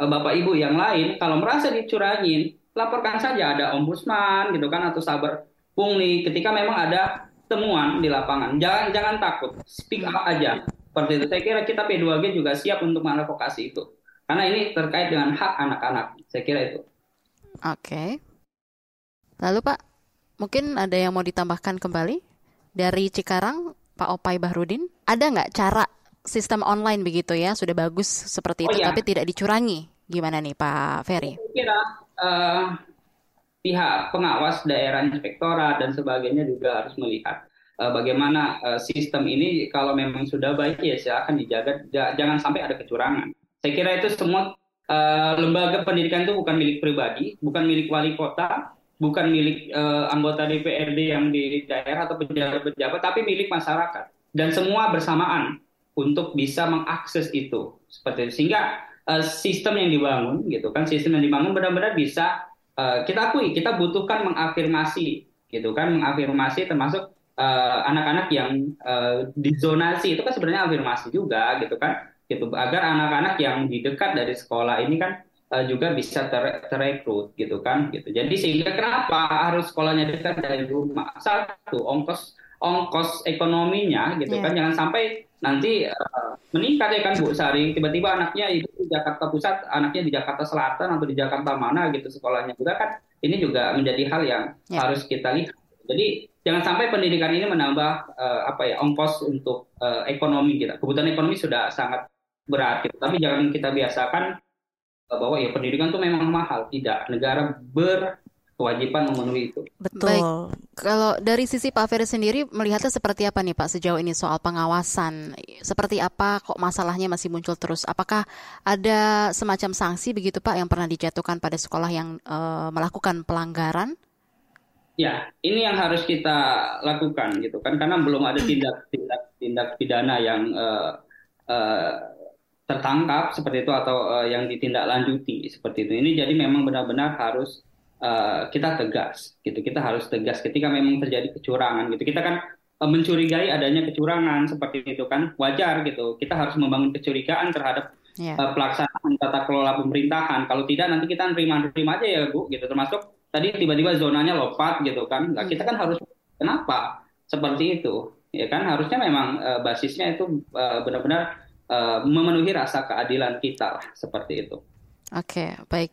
bapak ibu yang lain kalau merasa dicurangin laporkan saja ada ombudsman gitu kan atau saber pungli ketika memang ada temuan di lapangan. Jangan jangan takut. Speak up aja. Seperti itu. Saya kira kita P2G juga siap untuk mengadvokasi itu. Karena ini terkait dengan hak anak-anak. Saya kira itu. Oke. Okay. lalu Pak mungkin ada yang mau ditambahkan kembali dari Cikarang, Pak Opai Bahrudin, ada nggak cara sistem online begitu ya sudah bagus seperti itu, oh, iya. tapi tidak dicurangi? Gimana nih Pak Ferry? Saya kira uh, pihak pengawas daerah inspektorat dan sebagainya juga harus melihat uh, bagaimana uh, sistem ini kalau memang sudah baik ya silakan dijaga, jangan sampai ada kecurangan. Saya kira itu semua uh, lembaga pendidikan itu bukan milik pribadi, bukan milik wali kota, bukan milik uh, anggota DPRD yang di daerah atau pejabat-pejabat, tapi milik masyarakat. Dan semua bersamaan untuk bisa mengakses itu. Seperti itu. Sehingga uh, sistem yang dibangun, gitu kan, sistem yang dibangun benar-benar bisa uh, kita akui kita butuhkan mengafirmasi, gitu kan, mengafirmasi termasuk anak-anak uh, yang uh, dizonasi. Itu kan sebenarnya afirmasi juga, gitu kan, gitu. Agar anak-anak yang di dekat dari sekolah ini kan uh, juga bisa ter terekrut gitu kan gitu. Jadi sehingga kenapa harus sekolahnya dekat dari rumah? Satu ongkos ongkos ekonominya gitu yeah. kan jangan sampai nanti uh, meningkat ya kan Bu Sari tiba-tiba anaknya itu di Jakarta Pusat anaknya di Jakarta Selatan atau di Jakarta mana gitu sekolahnya juga kan ini juga menjadi hal yang yeah. harus kita lihat jadi jangan sampai pendidikan ini menambah uh, apa ya ongkos untuk uh, ekonomi kita kebutuhan ekonomi sudah sangat berat gitu. tapi jangan kita biasakan bahwa ya pendidikan itu memang mahal. Tidak, negara berkewajiban memenuhi itu. Betul. Baik, kalau dari sisi Pak Ferry sendiri melihatnya seperti apa nih Pak sejauh ini soal pengawasan? Seperti apa kok masalahnya masih muncul terus? Apakah ada semacam sanksi begitu Pak yang pernah dijatuhkan pada sekolah yang uh, melakukan pelanggaran? Ya, ini yang harus kita lakukan gitu kan karena belum ada tindak tindak tindak pidana yang uh, uh, tertangkap seperti itu atau uh, yang ditindaklanjuti seperti itu. Ini jadi memang benar-benar harus uh, kita tegas gitu. Kita harus tegas ketika memang terjadi kecurangan gitu. Kita kan uh, mencurigai adanya kecurangan seperti itu kan wajar gitu. Kita harus membangun kecurigaan terhadap yeah. Iya. uh, pelaksanaan tata kelola pemerintahan. Kalau tidak nanti kita nerima-nerima aja ya Bu gitu. Termasuk tadi tiba-tiba zonanya lompat gitu kan. Nah, kita kan harus kenapa seperti itu? Ya kan harusnya memang uh, basisnya itu uh, benar-benar uh, memenuhi rasa keadilan kita lah seperti itu. Oke, baik.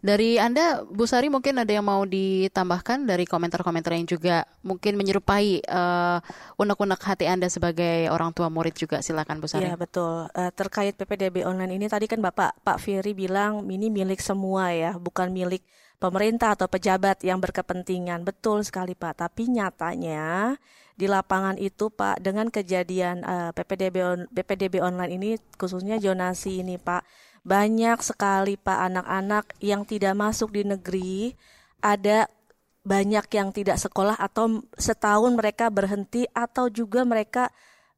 Dari Anda, Bu Sari, mungkin ada yang mau ditambahkan dari komentar-komentar yang juga mungkin menyerupai uh, unek-unek hati Anda sebagai orang tua murid juga. Silakan Bu Sari. Iya, betul. Uh, terkait PPDB online ini tadi kan Bapak Pak Firly bilang ini milik semua ya, bukan milik pemerintah atau pejabat yang berkepentingan. Betul sekali Pak, tapi nyatanya di lapangan itu Pak dengan kejadian uh, eh, PPDB on, PPDB online ini khususnya zonasi ini Pak banyak sekali Pak anak-anak yang tidak masuk di negeri. Ada banyak yang tidak sekolah atau setahun mereka berhenti atau juga mereka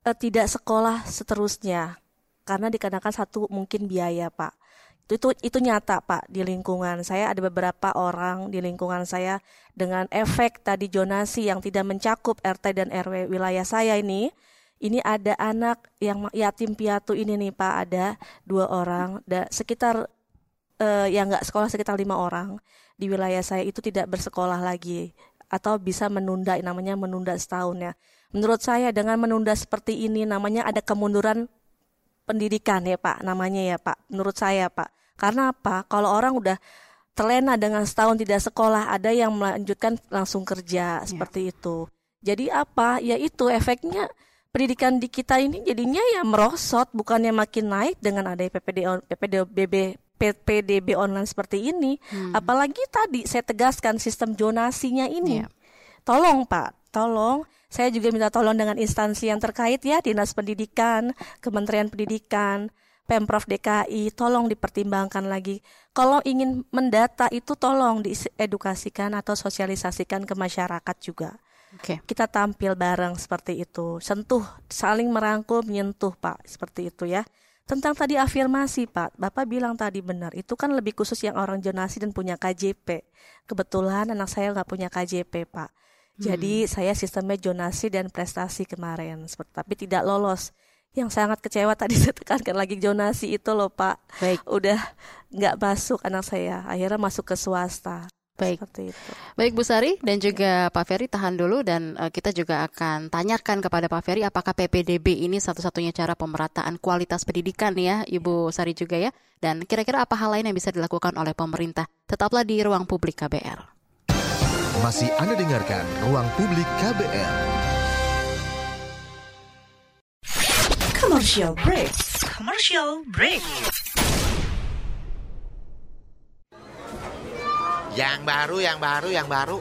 uh, tidak sekolah seterusnya. Karena dikarenakan satu mungkin biaya Pak itu, itu itu nyata Pak di lingkungan saya. Ada beberapa orang di lingkungan saya dengan efek tadi jonasi yang tidak mencakup RT dan RW wilayah saya ini. Ini ada anak yang yatim piatu ini nih Pak. Ada dua orang. Da, sekitar uh, yang nggak sekolah sekitar lima orang di wilayah saya itu tidak bersekolah lagi atau bisa menunda namanya menunda setahun ya. Menurut saya dengan menunda seperti ini namanya ada kemunduran pendidikan ya Pak, namanya ya Pak. Menurut saya Pak. Karena apa? Kalau orang udah terlena dengan setahun tidak sekolah, ada yang melanjutkan langsung kerja seperti itu. Jadi apa? Ya itu efeknya pendidikan di kita ini jadinya ya merosot, bukannya makin naik dengan ada PPD PPDB PPDB online seperti ini. Hmm. Apalagi tadi saya tegaskan sistem zonasinya ini. Iya. Tolong Pak, tolong. Saya juga minta tolong dengan instansi yang terkait ya, Dinas Pendidikan, Kementerian Pendidikan, Pemprov DKI, tolong dipertimbangkan lagi. Kalau ingin mendata itu tolong diedukasikan atau sosialisasikan ke masyarakat juga. Oke. Kita tampil bareng seperti itu, sentuh, saling merangkul, menyentuh Pak, seperti itu ya. Tentang tadi afirmasi Pak, Bapak bilang tadi benar, itu kan lebih khusus yang orang jonasi dan punya KJP. Kebetulan anak saya nggak punya KJP Pak. Jadi saya sistemnya jonasi dan prestasi kemarin, seperti tapi tidak lolos. Yang sangat kecewa tadi saya tekankan lagi jonasi itu loh Pak. Baik. Udah nggak masuk anak saya, akhirnya masuk ke swasta. Baik. Seperti itu. Baik Bu Sari dan juga Pak Ferry tahan dulu dan eh, kita juga akan tanyakan kepada Pak Ferry apakah PPDB ini satu-satunya cara pemerataan kualitas pendidikan ya Ibu Sari juga ya dan kira-kira apa hal lain yang bisa dilakukan oleh pemerintah. Tetaplah di ruang publik KBR. Masih Anda dengarkan Ruang Publik KBR. Commercial break. Commercial break. Yang baru, yang baru, yang baru.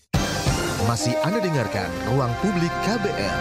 Masih Anda dengarkan Ruang Publik KBR.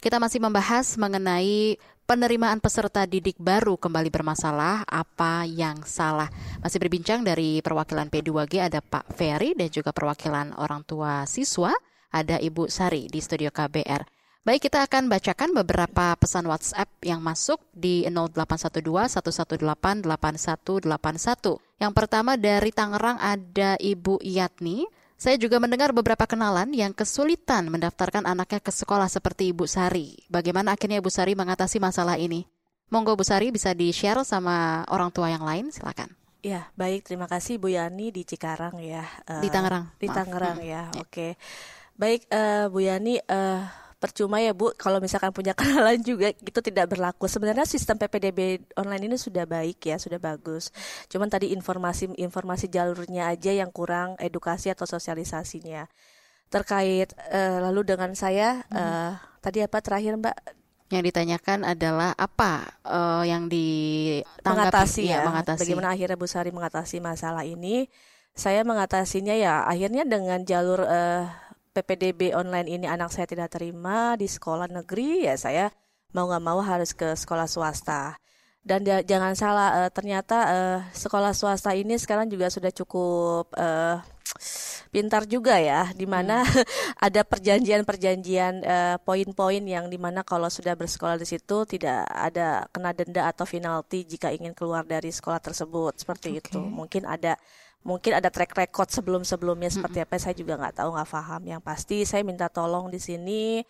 Kita masih membahas mengenai penerimaan peserta didik baru kembali bermasalah, apa yang salah. Masih berbincang dari perwakilan P2G ada Pak Ferry dan juga perwakilan orang tua siswa, ada Ibu Sari di studio KBR. Baik, kita akan bacakan beberapa pesan WhatsApp yang masuk di 0812 118 8181. Yang pertama dari Tangerang ada Ibu Yatni. Saya juga mendengar beberapa kenalan yang kesulitan mendaftarkan anaknya ke sekolah seperti Ibu Sari. Bagaimana akhirnya Ibu Sari mengatasi masalah ini? Monggo Bu Sari bisa di-share sama orang tua yang lain, silakan. Ya, baik. Terima kasih Bu Yani di Cikarang ya. Eh, Di Tangerang, Di maaf. Tangerang Hmm. ya. Oke. Baik, eh, Bu Yani. eh, percuma ya Bu, kalau misalkan punya kenalan juga itu tidak berlaku. Sebenarnya sistem PPDB online ini sudah baik ya, sudah bagus. Cuman tadi informasi informasi jalurnya aja yang kurang edukasi atau sosialisasinya. Terkait eh, lalu dengan saya eh, tadi apa terakhir Mbak Yang ditanyakan adalah apa eh, yang ditanggapi mengatasi Iya, ya, mengatasi. bagaimana akhirnya Bu Sari mengatasi masalah ini saya mengatasinya ya akhirnya dengan jalur eh, PPDB online ini anak saya tidak terima di sekolah negeri ya saya mau nggak mau harus ke sekolah swasta. Dan ja- jangan salah eh, ternyata eh, sekolah swasta ini sekarang juga sudah cukup eh, pintar juga ya di mana ada perjanjian-perjanjian eh, poin-poin yang di mana kalau sudah bersekolah di situ tidak ada kena denda atau penalti jika ingin keluar dari sekolah tersebut seperti itu. Mungkin ada mungkin ada track record sebelum-sebelumnya seperti apa saya juga nggak tahu nggak paham. Yang pasti saya minta tolong di sini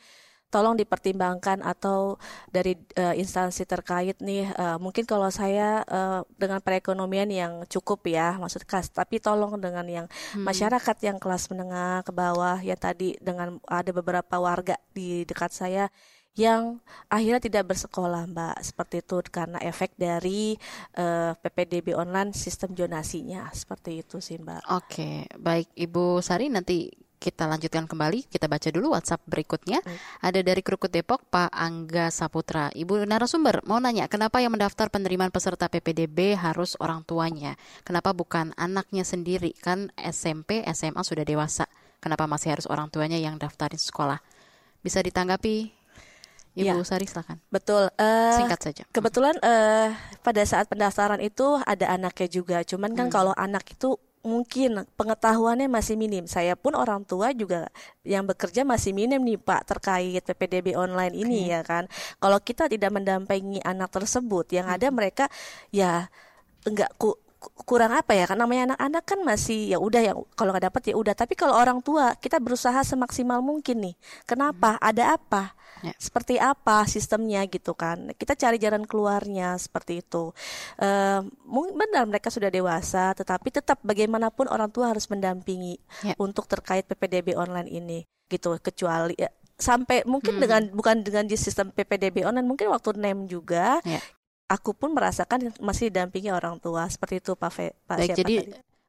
tolong dipertimbangkan atau dari eh, instansi terkait nih eh, mungkin kalau saya eh, dengan perekonomian yang cukup ya maksud kas tapi tolong dengan yang masyarakat yang kelas menengah ke bawah ya tadi dengan ada beberapa warga di dekat saya yang akhirnya tidak bersekolah mbak seperti itu karena efek dari eh, PPDB online sistem jonasinya seperti itu sih mbak Oke, baik Ibu Sari nanti kita lanjutkan kembali. Kita baca dulu WhatsApp berikutnya. Ada dari Krukut Depok Pak Angga Saputra. Ibu narasumber mau nanya, kenapa yang mendaftar penerimaan peserta PPDB harus orang tuanya? Kenapa bukan anaknya sendiri? Kan SMP, SMA sudah dewasa. Kenapa masih harus orang tuanya yang daftarin sekolah? Bisa ditanggapi Ibu Ya. Sari silakan. Betul. eh, Singkat saja. Kebetulan eh, pada saat pendaftaran itu ada anaknya juga. Cuman kan Hmm. kalau anak itu mungkin pengetahuannya masih minim. Saya pun orang tua juga yang bekerja masih minim nih Pak terkait PPDB online ini okay. ya kan. Kalau kita tidak mendampingi anak tersebut, yang ada mereka ya enggak ku, kurang apa ya karena namanya anak-anak kan masih ya udah ya kalau nggak dapat ya udah tapi kalau orang tua kita berusaha semaksimal mungkin nih kenapa hmm. ada apa ya. seperti apa sistemnya gitu kan kita cari jalan keluarnya seperti itu uh, benar mereka sudah dewasa tetapi tetap bagaimanapun orang tua harus mendampingi ya. untuk terkait PPDB online ini gitu kecuali ya, sampai mungkin hmm. dengan bukan dengan di sistem PPDB online mungkin waktu NEM juga ya aku pun merasakan masih didampingi orang tua seperti itu Pak Fe, Pak Baik, jadi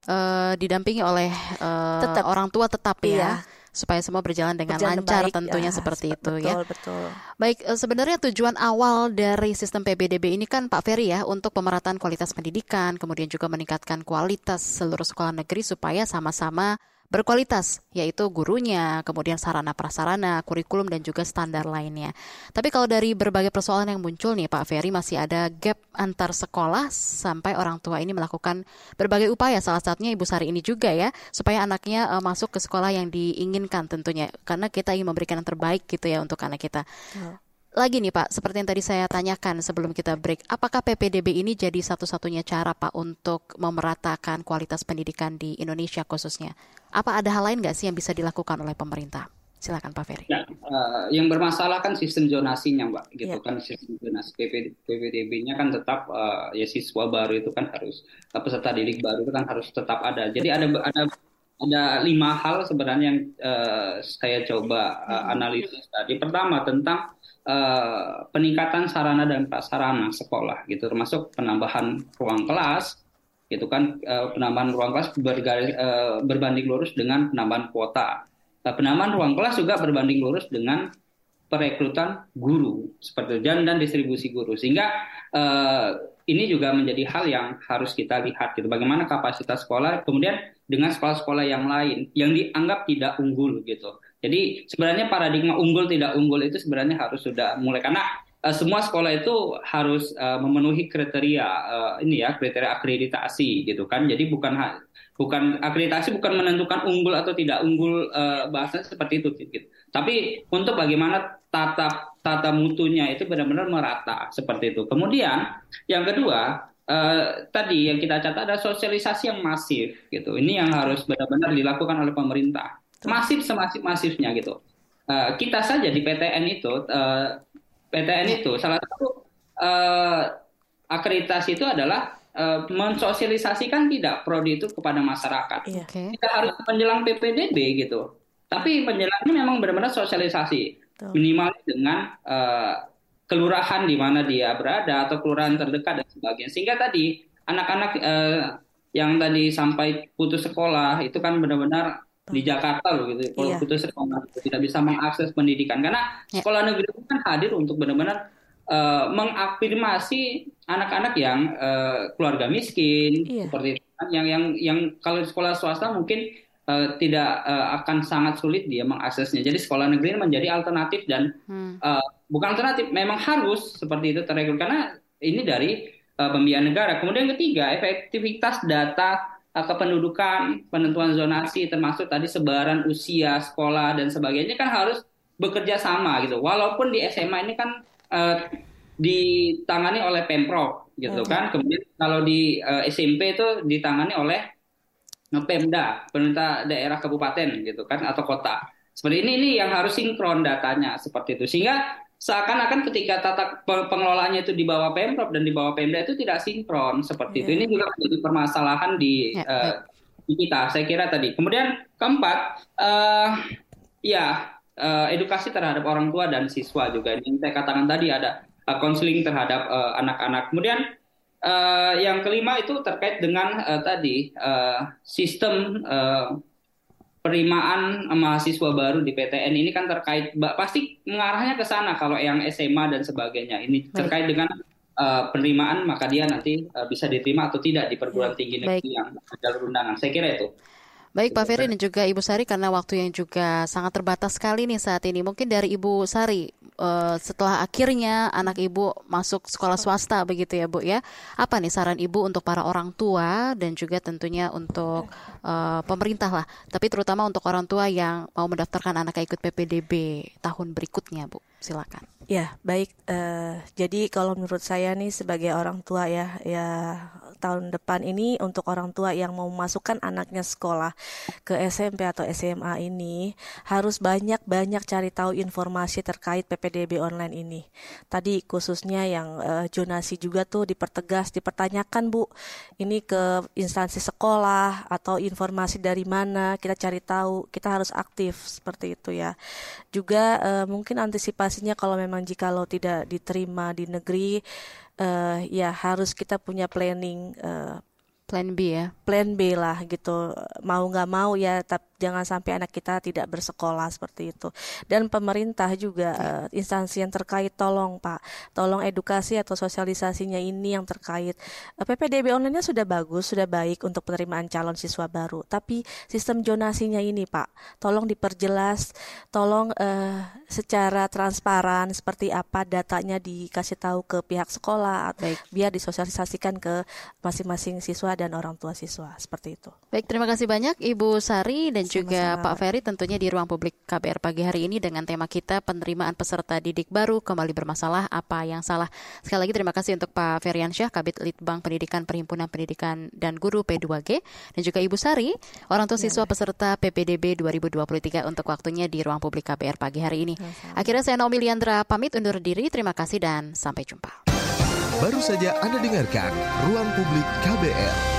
uh, didampingi oleh uh, tetap. orang tua tetap ya. iya. ya supaya semua berjalan dengan berjalan lancar baik, tentunya ya, seperti itu betul, ya. Betul. Baik, uh, sebenarnya tujuan awal dari sistem PBDB ini kan Pak Ferry ya untuk pemerataan kualitas pendidikan, kemudian juga meningkatkan kualitas seluruh sekolah negeri supaya sama-sama berkualitas, yaitu gurunya, kemudian sarana prasarana, kurikulum dan juga standar lainnya. Tapi kalau dari berbagai persoalan yang muncul nih Pak Ferry masih ada gap antar sekolah sampai orang tua ini melakukan berbagai upaya salah satunya Ibu Sari ini juga ya supaya anaknya uh, masuk ke sekolah yang diinginkan tentunya karena kita ingin memberikan yang terbaik gitu ya untuk anak kita. Hmm. Lagi nih Pak, seperti yang tadi saya tanyakan sebelum kita break, apakah PPDB ini jadi satu-satunya cara Pak untuk memeratakan kualitas pendidikan di Indonesia khususnya? Apa ada hal lain nggak sih yang bisa dilakukan oleh pemerintah? Silakan Pak Ferry. Ya, uh, yang bermasalah kan sistem zonasinya, Mbak. Gitu ya. kan sistem zonasi PPDB-nya kan tetap uh, ya siswa baru itu kan harus peserta didik baru itu kan harus tetap ada. Jadi ada ada ada lima hal sebenarnya yang uh, saya coba uh, analisis tadi. Pertama tentang uh, peningkatan sarana dan prasarana sekolah gitu termasuk penambahan ruang kelas gitu kan uh, penambahan ruang kelas bergaris, uh, berbanding lurus dengan penambahan kuota. Uh, penambahan ruang kelas juga berbanding lurus dengan perekrutan guru seperti itu dan dan distribusi guru. Sehingga uh, ini juga menjadi hal yang harus kita lihat gitu. Bagaimana kapasitas sekolah kemudian dengan sekolah-sekolah yang lain yang dianggap tidak unggul gitu. Jadi sebenarnya paradigma unggul tidak unggul itu sebenarnya harus sudah mulai. Karena uh, semua sekolah itu harus uh, memenuhi kriteria uh, ini ya kriteria akreditasi gitu kan. Jadi bukan bukan akreditasi bukan menentukan unggul atau tidak unggul uh, bahasa seperti itu gitu. Tapi untuk bagaimana tata tata mutunya itu benar-benar merata seperti itu. Kemudian yang kedua Uh, tadi yang kita catat ada sosialisasi yang masif gitu. Ini yang harus benar-benar dilakukan oleh pemerintah masif semasif masifnya gitu. Uh, kita saja di PTN itu, uh, eh, PTN ya. itu salah satu uh, akreditasi itu adalah uh, mensosialisasikan tidak prodi itu kepada masyarakat. Ya. Okay. Kita harus menjelang PPDB gitu. Tapi penjelasnya memang benar-benar sosialisasi minimal dengan uh, kelurahan di mana dia berada atau kelurahan terdekat dan sebagainya. Sehingga tadi anak-anak uh, yang tadi sampai putus sekolah itu kan benar-benar di Jakarta loh gitu. Kalau iya. putus sekolah tidak bisa mengakses pendidikan karena ya. sekolah negeri itu kan hadir untuk benar-benar uh, mengafirmasi anak-anak yang uh, keluarga miskin iya. seperti itu kan. yang yang yang kalau sekolah swasta mungkin uh, tidak uh, akan sangat sulit dia mengaksesnya. Jadi sekolah negeri menjadi alternatif dan hmm. uh, bukan alternatif, memang harus seperti itu terregut karena ini dari uh, pembiayaan negara. Kemudian ketiga, efektivitas data kependudukan, penentuan zonasi, termasuk tadi sebaran usia sekolah dan sebagainya kan harus bekerja sama gitu. Walaupun di SMA ini kan uh, ditangani oleh pemprov gitu hmm. kan. Kemudian kalau di uh, eh, SMP itu ditangani oleh Pemda, pemerintah daerah kabupaten gitu kan atau kota. Seperti ini ini yang harus sinkron datanya seperti itu. Sehingga seakan-akan ketika tata pengelolaannya itu di bawah pemprov dan di bawah pemda itu tidak sinkron seperti yeah. itu. Ini juga menjadi permasalahan di, yeah. Uh, di kita. Saya kira tadi. Kemudian keempat, uh, ya uh, edukasi terhadap orang tua dan siswa juga. Yang saya katakan tadi ada konseling uh, terhadap anak-anak. Kemudian uh, yang kelima itu terkait dengan uh, tadi uh, sistem uh, penerimaan mahasiswa baru di PTN ini kan terkait pasti mengarahnya ke sana kalau yang SMA dan sebagainya ini terkait dengan uh, penerimaan maka dia nanti uh, bisa diterima atau tidak di perguruan tinggi negeri yang jalur undangan. Saya kira itu Baik Pak Ferry dan juga Ibu Sari karena waktu yang juga sangat terbatas sekali nih saat ini. Mungkin dari Ibu Sari uh, setelah akhirnya anak ibu masuk sekolah swasta begitu ya Bu ya. Apa nih saran ibu untuk para orang tua dan juga tentunya untuk uh, pemerintah lah. Tapi terutama untuk orang tua yang mau mendaftarkan anak ikut PPDB tahun berikutnya Bu. Silakan. Ya baik. Uh, jadi kalau menurut saya nih sebagai orang tua ya ya tahun depan ini untuk orang tua yang mau memasukkan anaknya sekolah ke SMP atau SMA ini harus banyak-banyak cari tahu informasi terkait PPDB online ini. Tadi khususnya yang uh, jonasi juga tuh dipertegas, dipertanyakan Bu, ini ke instansi sekolah atau informasi dari mana kita cari tahu, kita harus aktif seperti itu ya. Juga uh, mungkin antisipasinya kalau memang jika lo tidak diterima di negeri uh, ya harus kita punya planning uh, plan B ya. plan B lah gitu. Mau nggak mau ya tapi jangan sampai anak kita tidak bersekolah seperti itu. Dan pemerintah juga uh, instansi yang terkait tolong Pak, tolong edukasi atau sosialisasinya ini yang terkait. Uh, eh, PPDB online-nya sudah bagus, sudah baik untuk penerimaan calon siswa baru, tapi sistem jonasinya ini Pak, tolong diperjelas, tolong uh, secara transparan seperti apa datanya dikasih tahu ke pihak sekolah Baik. biar disosialisasikan ke masing-masing siswa dan orang tua siswa seperti itu. Baik, terima kasih banyak Ibu Sari dan juga Pak Ferry tentunya di ruang publik KBR pagi hari ini dengan tema kita penerimaan peserta didik baru kembali bermasalah apa yang salah. Sekali lagi terima kasih untuk Pak Feriansyah Kabit Litbang Pendidikan Perhimpunan Pendidikan dan Guru P2G dan juga Ibu Sari orang tua ya. siswa peserta PPDB 2023 untuk waktunya di ruang publik KBR pagi hari ini. Ya, Akhirnya saya Naomi Liandra pamit undur diri. Terima kasih dan sampai jumpa. Baru saja Anda dengarkan Ruang Publik KBR.